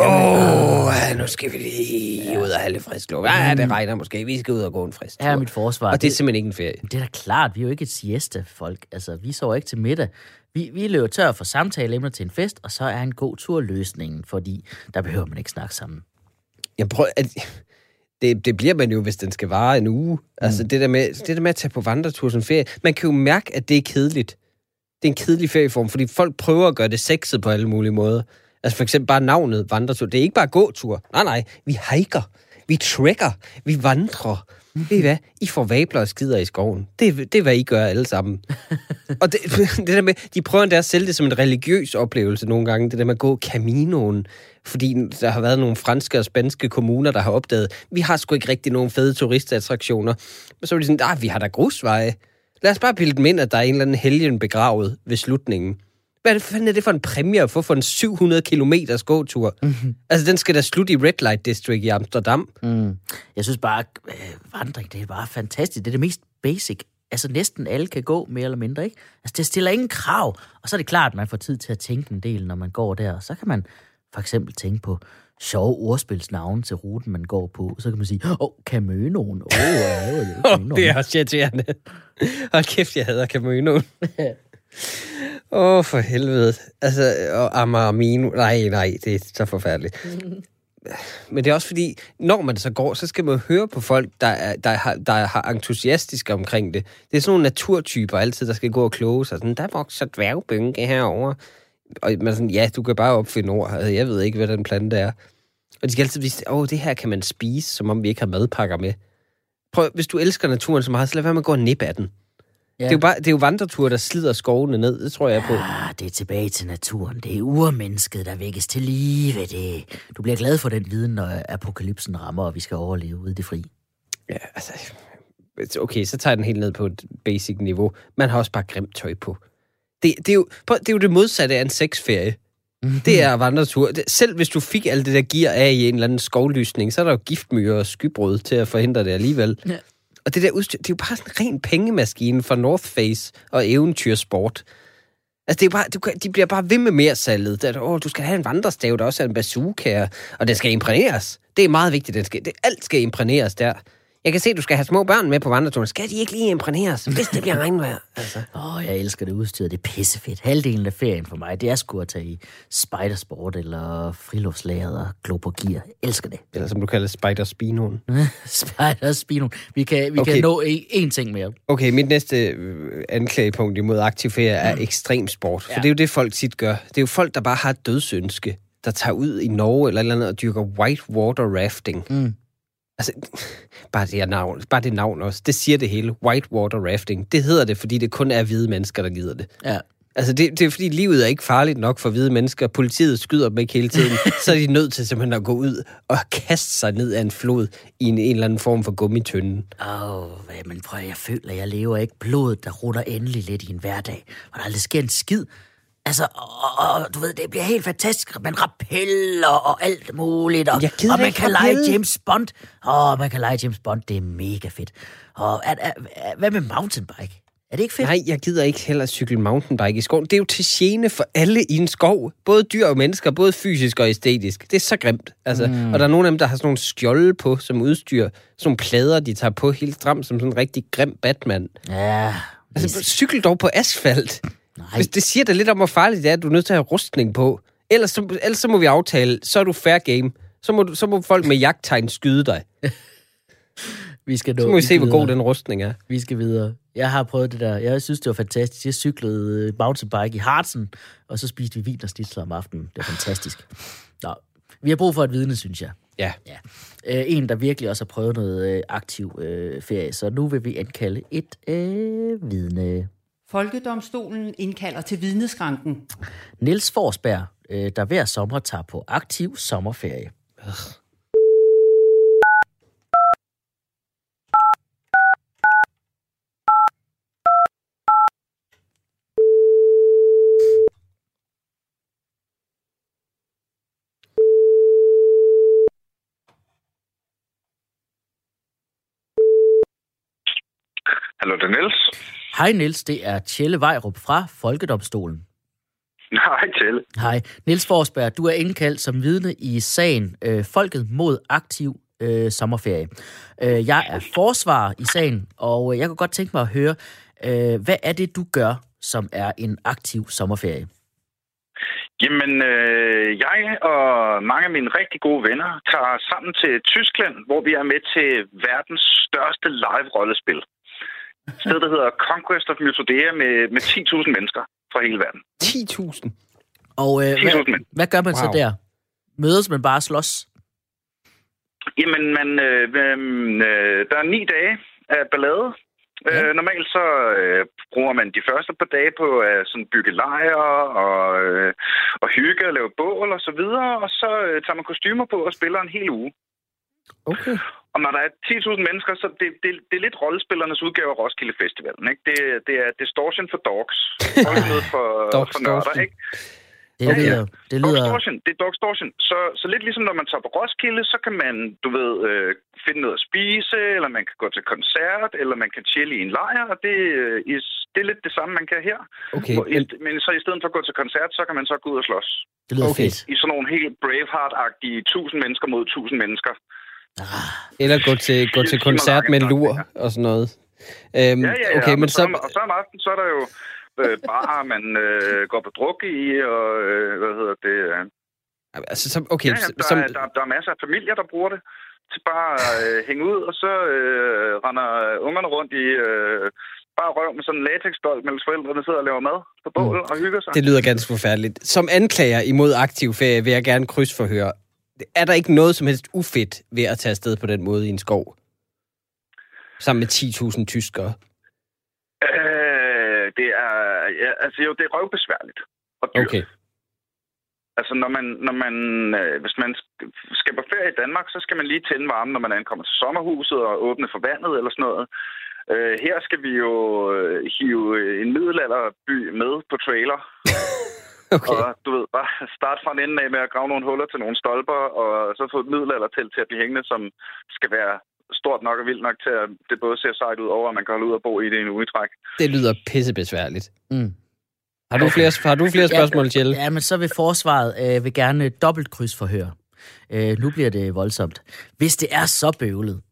Åh, oh, ja, nu skal vi lige ud og have lidt frisk luft. Ja, det regner måske. Vi skal ud og gå en frisk tur. Er mit forsvar. Og det er simpelthen ikke en ferie. det er da klart, vi er jo ikke et siesta-folk. Altså, vi sover ikke til middag. Vi, vi løber tør for samtaleemner til en fest, og så er en god tur løsningen, fordi der behøver man ikke snakke sammen. Jeg prøver, at, det, det bliver man jo, hvis den skal vare en uge. Altså, det der, med, det der med at tage på vandretur som ferie. Man kan jo mærke, at det er kedeligt. Det er en kedelig ferieform, fordi folk prøver at gøre det sexet på alle mulige måder. Altså for eksempel bare navnet vandretur. Det er ikke bare gåtur. Nej, nej. Vi hiker. Vi trekker. Vi vandrer. Ved I hvad? I får vabler og skider i skoven. Det, er- det er, hvad I gør alle sammen. og det, det der med, de prøver endda at sælge det som en religiøs oplevelse nogle gange. Det der med at gå Caminoen. Fordi der har været nogle franske og spanske kommuner, der har opdaget, vi har sgu ikke rigtig nogen fede turistattraktioner. Men så er de sådan, ah, vi har da grusveje. Lad os bare bilde dem ind, at der er en eller anden helgen begravet ved slutningen. Hvad er det, fanden er det for en præmie at få for en 700 km gåtur? Mm-hmm. Altså, den skal da slutte i Red Light District i Amsterdam. Mm. Jeg synes bare, øh, vandring, det er bare fantastisk. Det er det mest basic. Altså næsten alle kan gå, mere eller mindre, ikke? Altså det stiller ingen krav. Og så er det klart, at man får tid til at tænke en del, når man går der. Så kan man for eksempel tænke på sjove ordspilsnavne til ruten, man går på. Så kan man sige, åh, oh, Camønoen. Åh, oh, ja, det er Camønoen. Det er også irriterende. Hold kæft, jeg hader Caminoen. Åh, oh, for helvede. Altså, og Amarmino. Nej, nej, det er så forfærdeligt. Men det er også fordi, når man så går, så skal man høre på folk, der er, der har, der har entusiastiske omkring det. Det er sådan nogle naturtyper altid, der skal gå og kloge sig. Sådan, der vokser dværgbynke herovre. Og man sådan, ja, du kan bare opfinde ord. Altså, jeg ved ikke, hvad den plante er. Og de skal altid vise, åh, det her kan man spise, som om vi ikke har madpakker med. Prøv, hvis du elsker naturen så meget, så lad være med at gå og nippe af den. Ja. Det er jo bare det er jo vandreture, der slider skovene ned. Det tror jeg på. Ah, det er tilbage til naturen. Det er urmennesket, der vækkes til live. Det. Du bliver glad for den viden, når apokalypsen rammer, og vi skal overleve ude i det fri. Ja, altså, okay, så tager den helt ned på et basic niveau. Man har også bare grimt tøj på. Det, det, er, jo, prøv, det er jo det modsatte af en sexferie. Det er vandretur. Selv hvis du fik alt det der gear af i en eller anden skovlysning, så er der jo giftmyrer og skybrud til at forhindre det alligevel. Ja. Og det der udstyr, det er jo bare sådan en ren pengemaskine for North Face og eventyrsport. Altså, det er bare, du, kan- de bliver bare ved med mere salget. Der, åh, du skal have en vandrestav, der også er en bazooka, og den skal imprægneres. Det er meget vigtigt. Den skal, det, alt skal imprægneres der. Jeg kan se, at du skal have små børn med på vandreturen. Skal de ikke lige imprægneres, hvis det bliver regnvejr? Altså. Åh, oh, jeg elsker det udstyr. Det er pissefedt. Halvdelen af ferien for mig, det er sgu at tage i spidersport eller friluftslageret og glo på gear. Jeg elsker det. Eller som du kalder Spider Spinoen. Spider Spino. Vi kan, vi Okay. kan nå en, en ting mere. Okay, mit næste øh, anklagepunkt imod aktiv ferie er mm. ekstrem sport. For Ja. det er jo det, folk tit gør. Det er jo folk, der bare har et dødsønske, der tager ud i Norge eller et eller andet og dyrker whitewater rafting. Mm. Altså, bare det, navn, bare det navn også, det siger det hele. Whitewater rafting. Det hedder det, fordi det kun er hvide mennesker, der gider det. Ja. Altså, det, det er fordi, livet er ikke farligt nok for hvide mennesker. Politiet skyder dem ikke hele tiden. så er de nødt til simpelthen at gå ud og kaste sig ned af en flod i en, en eller anden form for gummitønde. Åh, oh, men prøv jeg føler, jeg lever ikke blodet, der rutter endelig lidt i en hverdag, hvor der aldrig sker en skid. Altså, og, og, du ved, det bliver helt fantastisk. Man rappeller og alt muligt. Og, og man ikke kan lege rappel. James Bond. Åh, man kan lege James Bond. Det er mega fedt. Og er, er, er, hvad med mountainbike? Er det ikke fedt? Nej, jeg gider ikke heller cykle mountainbike i skoven. Det er jo til gene for alle i en skov. Både dyr og mennesker, både fysisk og æstetisk. Det er så grimt. Altså, mm. Og der er nogle af dem, der har sådan nogle skjolde på som udstyr. Sådan nogle plader, de tager på helt stramt som sådan en rigtig grim Batman. Ja, Altså, cykel dog på asfalt. Nej. Hvis det siger da lidt om, hvor farligt det er, at du er nødt til at have rustning på. Ellers så, ellers så må vi aftale, så er du fair game. Så må, du, så må folk med jagttegn skyde dig. Vi skal nå, Så må vi se, hvor videre. god den rustning er. Vi skal videre. Jeg har prøvet det der. Jeg synes, det var fantastisk. Jeg cyklede øh, mountainbike i Harzen, og så spiste vi vin og snitsler om aftenen. Det var fantastisk. Nå, vi har brug for et vidne, synes jeg. Ja. ja. Øh, en, der virkelig også har prøvet noget øh, aktiv øh, ferie. Så nu vil vi indkalde et øh, vidne. Folkedomstolen indkalder til vidneskranken. Niels Forsberg, øh, der hver sommer tager på aktiv sommerferie. Hallo, det er Niels. Hej Niels, det er Tjelle Vejrup fra Folkedomstolen. Nej, til. Hej. Niels Forsberg, du er indkaldt som vidne i sagen øh, Folket mod aktiv øh, sommerferie. Øh, jeg er forsvarer i sagen, og øh, jeg kunne godt tænke mig at høre, øh, hvad er det, du gør, som er en aktiv sommerferie? Jamen, øh, jeg og mange af mine rigtig gode venner tager sammen til Tyskland, hvor vi er med til verdens største live-rollespil. Et sted, der hedder Conquest of Mythodea med, med 10.000 mennesker fra hele verden. 10.000. Og øh, 10.000 hvad, mænd. hvad gør man wow. så der? Mødes man bare slås? Jamen, man, øh, øh, der er ni dage af ballade. Ja. Øh, normalt så øh, bruger man de første par dage på at sådan bygge lejre og, øh, og hygge og lave bål og så videre. Og så øh, tager man kostymer på og spiller en hel uge. Okay. Og når der er 10.000 mennesker, så det, det, det er lidt rollespillernes udgave af Roskilde Festivalen. Ikke? Det, det er distortion for dogs. Noget for, Dogs for nørder, ikke? Det Okay. lyder... Det lyder Dogstortion, det er Dogstortion. Så, så lidt ligesom når man tager på Roskilde, så kan man, du ved, øh, finde noget at spise, eller man kan gå til koncert, eller man kan chille i en lejr, og det, øh, is- det er lidt det samme, man kan her. Okay, Hvor, men, men så i stedet for at gå til koncert, så kan man så gå ud og slås. det lyder Okay. fedt. I sådan nogle helt Braveheart-agtige 1000 mennesker mod 1000 mennesker. Eller gå til, gå til koncert med lur og sådan noget. Øhm, Ja, ja, ja. Okay, men og, så... så, og så om aftenen, så er der jo øh, bare, man øh, går på druk i, og øh, hvad hedder det... Øh, Altså, så, okay, ja, ja, der, som, er, der, der er masser af familier, der bruger det til bare at øh, hænge ud, og så øh, render ungerne rundt i øh, bare røv med sådan en latexdold, mens forældrene sidder og laver mad på bål mm. og hygger sig. det lyder ganske forfærdeligt. Som anklager imod aktiv ferie vil jeg gerne krydsforhøre. Er der ikke noget som helst ufedt ved at tage afsted på den måde i en skov? Sammen med 10.000 tyskere. Øh, det er, ja, altså jo, det er røvbesværligt. Og dyrt. Okay. Altså, når man, når man, øh, hvis man sk- skal på ferie i Danmark, så skal man lige tænde varmen, når man ankommer til sommerhuset og åbne for vandet eller sådan noget. Øh, her skal vi jo øh, hive en middelalderby med på trailer. Okay. Og du ved, bare starte fra en ende af med at grave nogle huller til nogle stolper, og så få et middelaldertelt til at blive hængende, som skal være stort nok og vildt nok til, at det både ser sejt ud over, at man kan holde ud og bo i det i en uge træk. Det lyder pissebesværligt. Mm. Har du flere, har du flere spørgsmål, Kjell? Ja, men så vil forsvaret øh, vil gerne dobbelt krydsforhør. Øh, nu bliver det voldsomt. Hvis det er så bøvlet,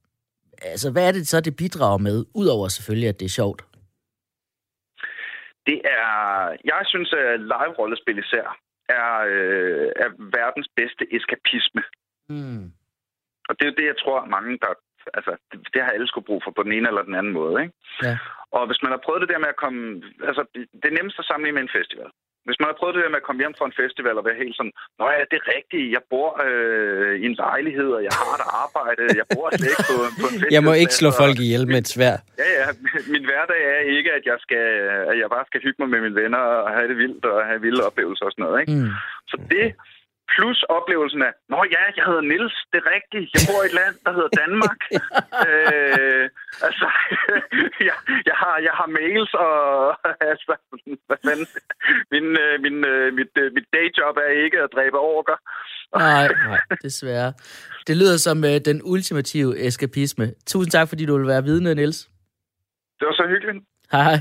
altså hvad er det så, det bidrager med, udover selvfølgelig, at det er sjovt? Det er, jeg synes, at live-rollespil især er, øh, er verdens bedste eskapisme. Mm. Og det er jo det, jeg tror, mange, der... Altså, det, det har alle skulle brug for på den ene eller den anden måde, ikke? Ja. Og hvis man har prøvet det der med at komme... Altså, det, det er nemmest at sammenligne med en festival. Hvis man har prøvet det der med at komme hjem fra en festival og være helt sådan, Nå ja, det er rigtigt, jeg bor øh, i en lejlighed, og jeg har et arbejde, jeg bor slet ikke på, på en festival. Jeg må ikke slå folk ihjel med et svær. Ja, ja. Min hverdag er ikke, at jeg, skal, at jeg bare skal hygge mig med mine venner og have det vildt og have vilde oplevelser og sådan noget. Ikke? Mm. Så det plus oplevelsen af, Nå ja, jeg hedder Nils, det er rigtigt. Jeg bor i et land, der hedder Danmark. øh, altså, jeg, jeg, har, jeg har mails og... Altså, hvad fanden? Min, øh, min, øh, mit, øh, mit dayjob er ikke at dræbe orker. Nej, nej, desværre. Det lyder som den ultimative eskapisme. Tusind tak, fordi du vil være vidne, Niels. Det var så hyggeligt. Hej.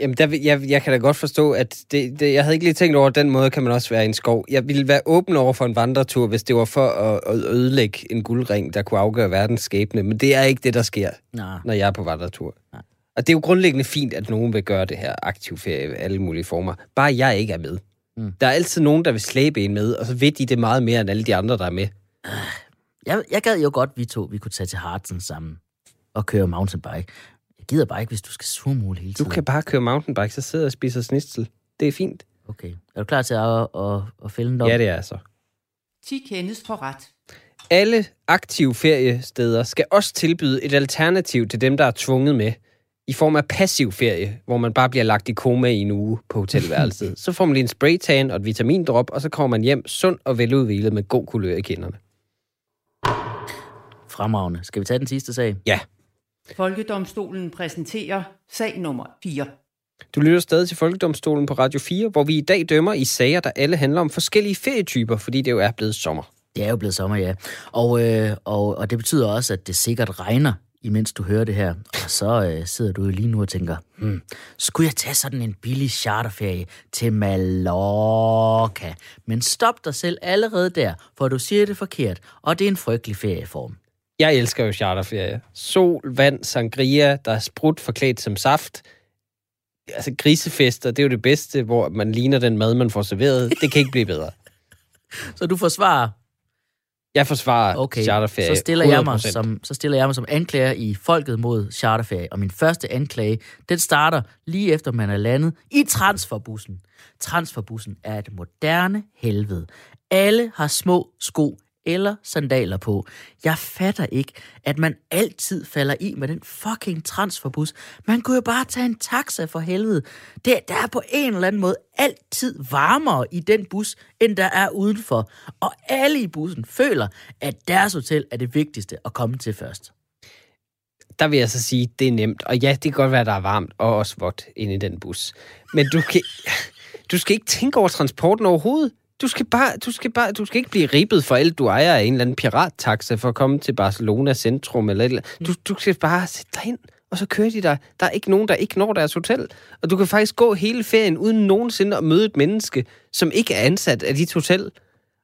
Jamen, der, jeg, jeg kan da godt forstå, at det, det, jeg havde ikke lige tænkt over, at den måde kan man også være i en skov. Jeg ville være åben over for en vandretur, hvis det var for at, at ødelægge en guldring, der kunne afgøre verdens skæbne. Men det er ikke det, der sker, Nej. når jeg er på vandretur. Nej. Og det er jo grundlæggende fint, at nogen vil gøre det her aktiv ferie i alle mulige former. Bare jeg ikke er med. Mm. Der er altid nogen, der vil slæbe en med, og så ved de det meget mere end alle de andre, der er med. Jeg, jeg gad jo godt, vi to vi kunne tage til Hartsen sammen og køre mountainbike. Jeg gider bare ikke, hvis du skal surmule hele Du tiden. kan bare køre mountainbike, så sidder og spiser snitsel. Det er fint. Okay. Er du klar til at, at, at fælde en dom? Ja, det er så. 10 kendes for ret. Alle aktive feriesteder skal også tilbyde et alternativ til dem, der er tvunget med, i form af passiv ferie, hvor man bare bliver lagt i koma i en uge på hotelværelset. så får man lige en spraytan og et vitamindrop, og så kommer man hjem sund og veludvilet med god kulør i kinderne. Fremragende. Skal vi tage den sidste sag? Ja, Folkedomstolen præsenterer sag nummer 4. du lytter stadig til Folkedomstolen på Radio 4, hvor vi i dag dømmer i sager, der alle handler om forskellige ferietyper, fordi det jo er blevet sommer. Det er jo blevet sommer, ja. Og, øh, og, og det betyder også, at det sikkert regner, imens du hører det her. Og så øh, sidder du lige nu og tænker, hmm, skulle jeg tage sådan en billig charterferie til Mallorca? Men stop dig selv allerede der, for du siger det forkert, og det er en frygtelig ferieform. Jeg elsker jo charterferie. Sol, vand, sangria, der er sprut forklædt som saft. Altså grisefester, det er jo det bedste, hvor man ligner den mad, man får serveret. Det kan ikke blive bedre. Så du forsvarer Jeg forsvarer Okay, charterferie så stiller, jeg mig 100%. som, så stiller jeg mig som anklager i Folket mod charterferie. Og min første anklage, den starter lige efter man er landet i transferbussen. Transferbussen er et moderne helvede. Alle har små sko eller sandaler på. Jeg fatter ikke, at man altid falder i med den fucking transferbus. Man kunne jo bare tage en taxa for helvede. Det, der er på en eller anden måde altid varmere i den bus, end der er udenfor. Og alle i bussen føler, at deres hotel er det vigtigste at komme til først. Der vil jeg så sige, det er nemt. Og ja, det kan godt være, der er varmt og også vådt inde i den bus. Men du, kan, du skal ikke tænke over transporten overhovedet. Du skal, bare, du, skal bare, du skal ikke blive ribbet for alt, du ejer af en eller anden pirattaxa for at komme til Barcelona centrum. Eller eller andet. du, du skal bare sætte dig ind, og så kører de dig. Der er ikke nogen, der ikke når deres hotel. Og du kan faktisk gå hele ferien uden nogensinde at møde et menneske, som ikke er ansat af dit hotel.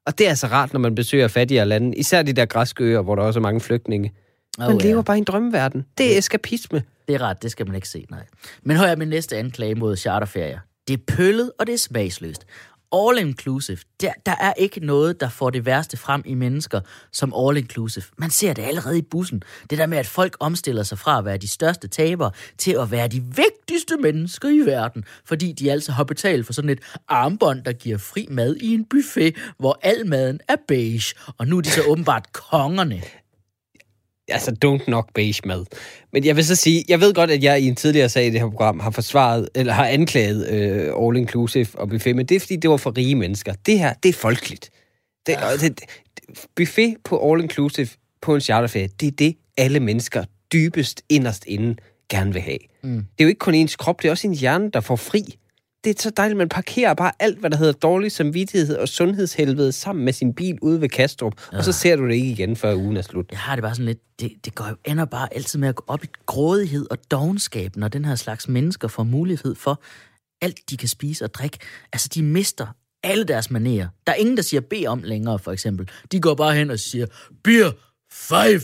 Og det er altså rart, når man besøger fattigere lande. Især de der græske øer, hvor der også er mange flygtninge. Man Oh, oh, ja. lever bare i en drømmeverden. Det er eskapisme. Det er ret, det skal man ikke se, nej. Men hør jeg min næste anklage mod charterferier. Det er pøllet, og det er smagsløst all inclusive, der, der er ikke noget, der får det værste frem i mennesker som all inclusive. Man ser det allerede i bussen. Det der med, at folk omstiller sig fra at være de største tabere til at være de vigtigste mennesker i verden, fordi de altså har betalt for sådan et armbånd, der giver fri mad i en buffet, hvor al maden er beige, og nu er de så åbenbart kongerne altså don't knock beige mad. Men jeg vil så sige, jeg ved godt, at jeg i en tidligere sag i det her program har forsvaret, eller har anklaget uh, All Inclusive og buffet, men det er fordi, det var for rige mennesker. Det her, det er folkeligt. Det, ja. det, det, buffet på All Inclusive på en charterferie, det er det, alle mennesker dybest inderst inde gerne vil have. Mm. Det er jo ikke kun ens krop, det er også ens hjerne, der får fri det er så dejligt, man parkerer bare alt, hvad der hedder dårlig samvittighed og sundhedshelvede sammen med sin bil ude ved Kastrup, ja. og så ser du det ikke igen, før ugen er slut. Jeg har det bare sådan lidt, det, det går jo ender bare altid med at gå op i grådighed og dogenskab, når den her slags mennesker får mulighed for alt, de kan spise og drikke. Altså, de mister alle deres manerer. Der er ingen, der siger B om længere, for eksempel. De går bare hen og siger, beer, five,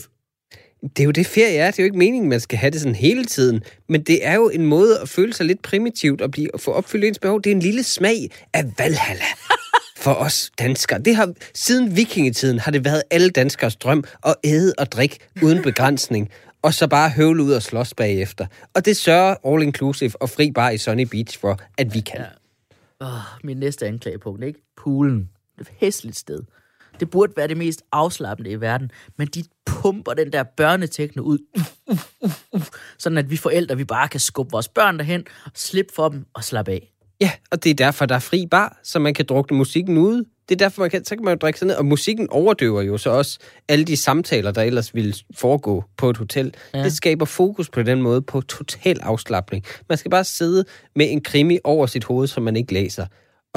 det er jo det ferie er. Det er jo ikke meningen, man skal have det sådan hele tiden. Men det er jo en måde at føle sig lidt primitivt og blive, at få opfyldt ens behov. Det er en lille smag af Valhalla for os danskere. Det har, siden vikingetiden har det været alle danskers drøm at æde og drikke uden begrænsning. og så bare høvle ud og slås bagefter. Og det sørger All Inclusive og Fri Bar i Sunny Beach for, at vi kan. Ja. Oh, min næste anklagepunkt, ikke? Poolen. Det er et hæsligt sted. Det burde være det mest afslappende i verden, men de pumper den der børnetekno ud, uh, uh, uh, sådan at vi forældre, vi bare kan skubbe vores børn derhen, slippe for dem og slappe af. Ja, og det er derfor, der er fri bar, så man kan drukne musikken ude. Det er derfor, man kan, så kan man jo drikke sig ned, og musikken overdøver jo så også alle de samtaler, der ellers ville foregå på et hotel. Ja. Det skaber fokus på den måde på total afslappning. Man skal bare sidde med en krimi over sit hoved, som man ikke læser.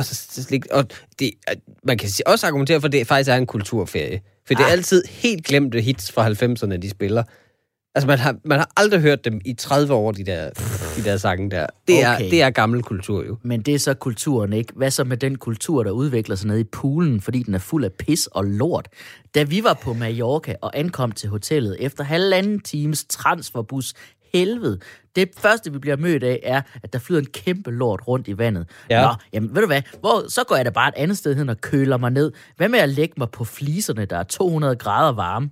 Og, så, så, og det, man kan også argumentere for, at det faktisk er en kulturferie. For det er ah. altid helt glemte hits fra 90'erne, de spiller. Altså, man har, man har aldrig hørt dem i 30 år, de der, de der sange der. Det, okay. er, det er gammel kultur jo. Men det er så kulturen, ikke? Hvad så med den kultur, der udvikler sig nede i poolen, fordi den er fuld af pis og lort? Da vi var på Mallorca og ankom til hotellet efter halvanden times transferbus helvede. Det første, vi bliver mødt af, er, at der flyder en kæmpe lort rundt i vandet. Ja. Nå, jamen ved du hvad, Hvor, så går jeg da bare et andet sted hen og køler mig ned. Hvad med at lægge mig på fliserne, der er 200 grader varme?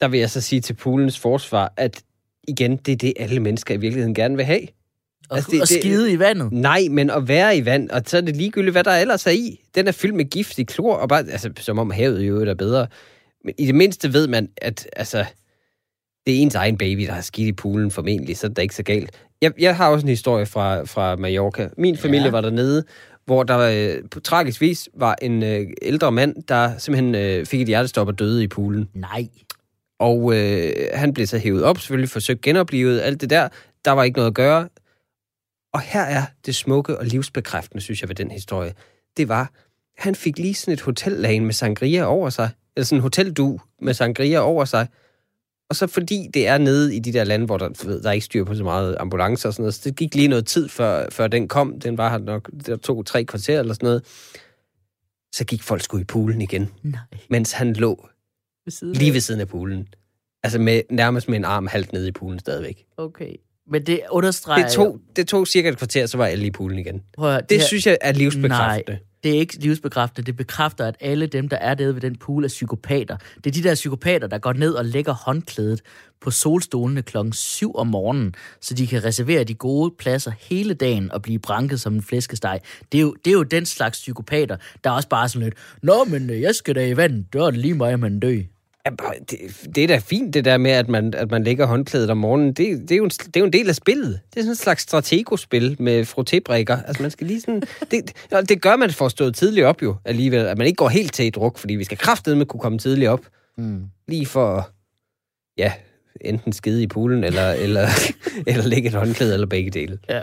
Der vil jeg så sige til poolens forsvar, at igen, det er det, alle mennesker i virkeligheden gerne vil have. Og, altså, det, og skide det, i vandet? Nej, men at være i vand, og så er det ligegyldigt, hvad der ellers er i. Den er fyldt med giftig klor, og bare, altså, som om havet jo er bedre. Men i det mindste ved man, at altså, det er ens egen baby, der har skidt i poolen formentlig, så det er ikke så galt. Jeg, jeg har også en historie fra, fra Mallorca. Min familie ja. var dernede, hvor der øh, på tragisk vis var en øh, ældre mand, der simpelthen øh, fik et hjertestop og døde i poolen. Nej. Og øh, han blev så hævet op, selvfølgelig forsøgt genoplevet, alt det der. Der var ikke noget at gøre. Og her er det smukke og livsbekræftende, synes jeg, ved den historie. Det var, han fik lige sådan et hotellagen med sangria over sig, eller sådan en hoteldu med sangria over sig, og så fordi det er nede i de der lande, hvor der, ved, der er ikke styr på så meget ambulancer og sådan noget, så det gik lige noget tid, før, før den kom. Den var her nok der to, tre kvarter eller sådan noget. Så gik folk sgu i poolen igen. Nej. Mens han lå ved siden lige ved siden af poolen. Altså med, nærmest med en arm halvt nede i poolen stadigvæk. Okay. Men det understreger det tog, det tog cirka et kvarter, så var alle i poolen igen. Prøv, det, det her... synes jeg er livsbekræftende. Nej, det er ikke livsbekræftende. Det bekræfter, at alle dem, der er nede ved den pool, er psykopater. Det er de der psykopater, der går ned og lægger håndklædet på solstolene klokken 7 om morgenen, så de kan reservere de gode pladser hele dagen og blive branket som en flæskesteg. Det er jo, det er jo den slags psykopater, der er også bare sådan lidt, Nå, men øh, jeg skal da i vand, det er lige mig, man dø. Det, det er da fint, det der med, at man, at man lægger håndklædet om morgenen. Det, det, er jo en, det er jo en del af spillet. Det er sådan en slags strategospil med frotébrækker. Altså, man skal lige sådan... Det, det gør man for at stå tidligt op jo, alligevel. At man ikke går helt til et druk, fordi vi skal kraftedeme kunne komme tidligt op. Mm. Lige for, ja, enten skide i poolen, eller, eller, eller lægge et håndklæde, eller begge dele. Ja.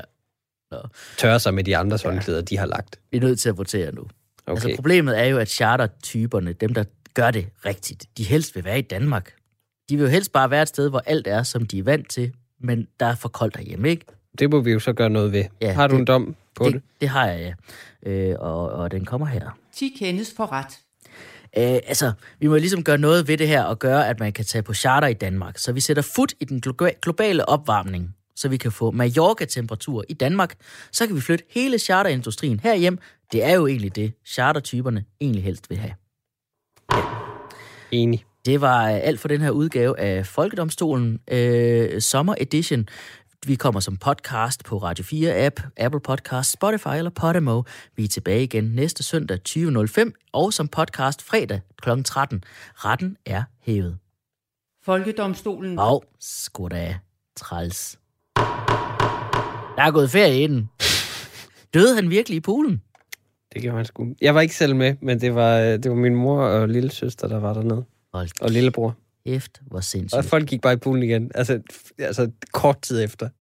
Nå. Tørre sig med de andres ja. håndklæder, de har lagt. Vi er nødt til at votere nu. Okay. Altså, problemet er jo, at charter-typerne, dem der gør det rigtigt. De helst vil være i Danmark. De vil jo helst bare være et sted, hvor alt er, som de er vant til, men der er for koldt derhjemme, ikke? Det må vi jo så gøre noget ved. Ja, har du det, en dom på det? Det, det har jeg, ja. Øh, og, og den kommer her. 10 kendes for ret. Øh, altså, vi må ligesom gøre noget ved det her, og gøre, at man kan tage på charter i Danmark. Så vi sætter fod i den globale opvarmning, så så vi kan få Mallorca-temperatur i Danmark. Så kan vi flytte hele charterindustrien herhjem. Det er jo egentlig det, chartertyperne egentlig helst vil have. Enig. Det var øh, alt for den her udgave af Folkedomstolen øh, Sommer Edition. Vi kommer som podcast på Radio 4-app, Apple Podcast, Spotify eller Podimo. Vi er tilbage igen næste søndag 20.05 og som podcast fredag kl. 13. Retten er hævet. Folkedomstolen. Og sgu da træls. Der er gået ferie i den. Døde han virkelig i poolen? Det gjorde han sgu. Jeg var ikke selv med, men det var, øh, det var min mor og lille søster, der var dernede. Hold Og lillebror. hvor Og sindssygt. folk gik bare i poolen igen. Altså, altså kort tid efter.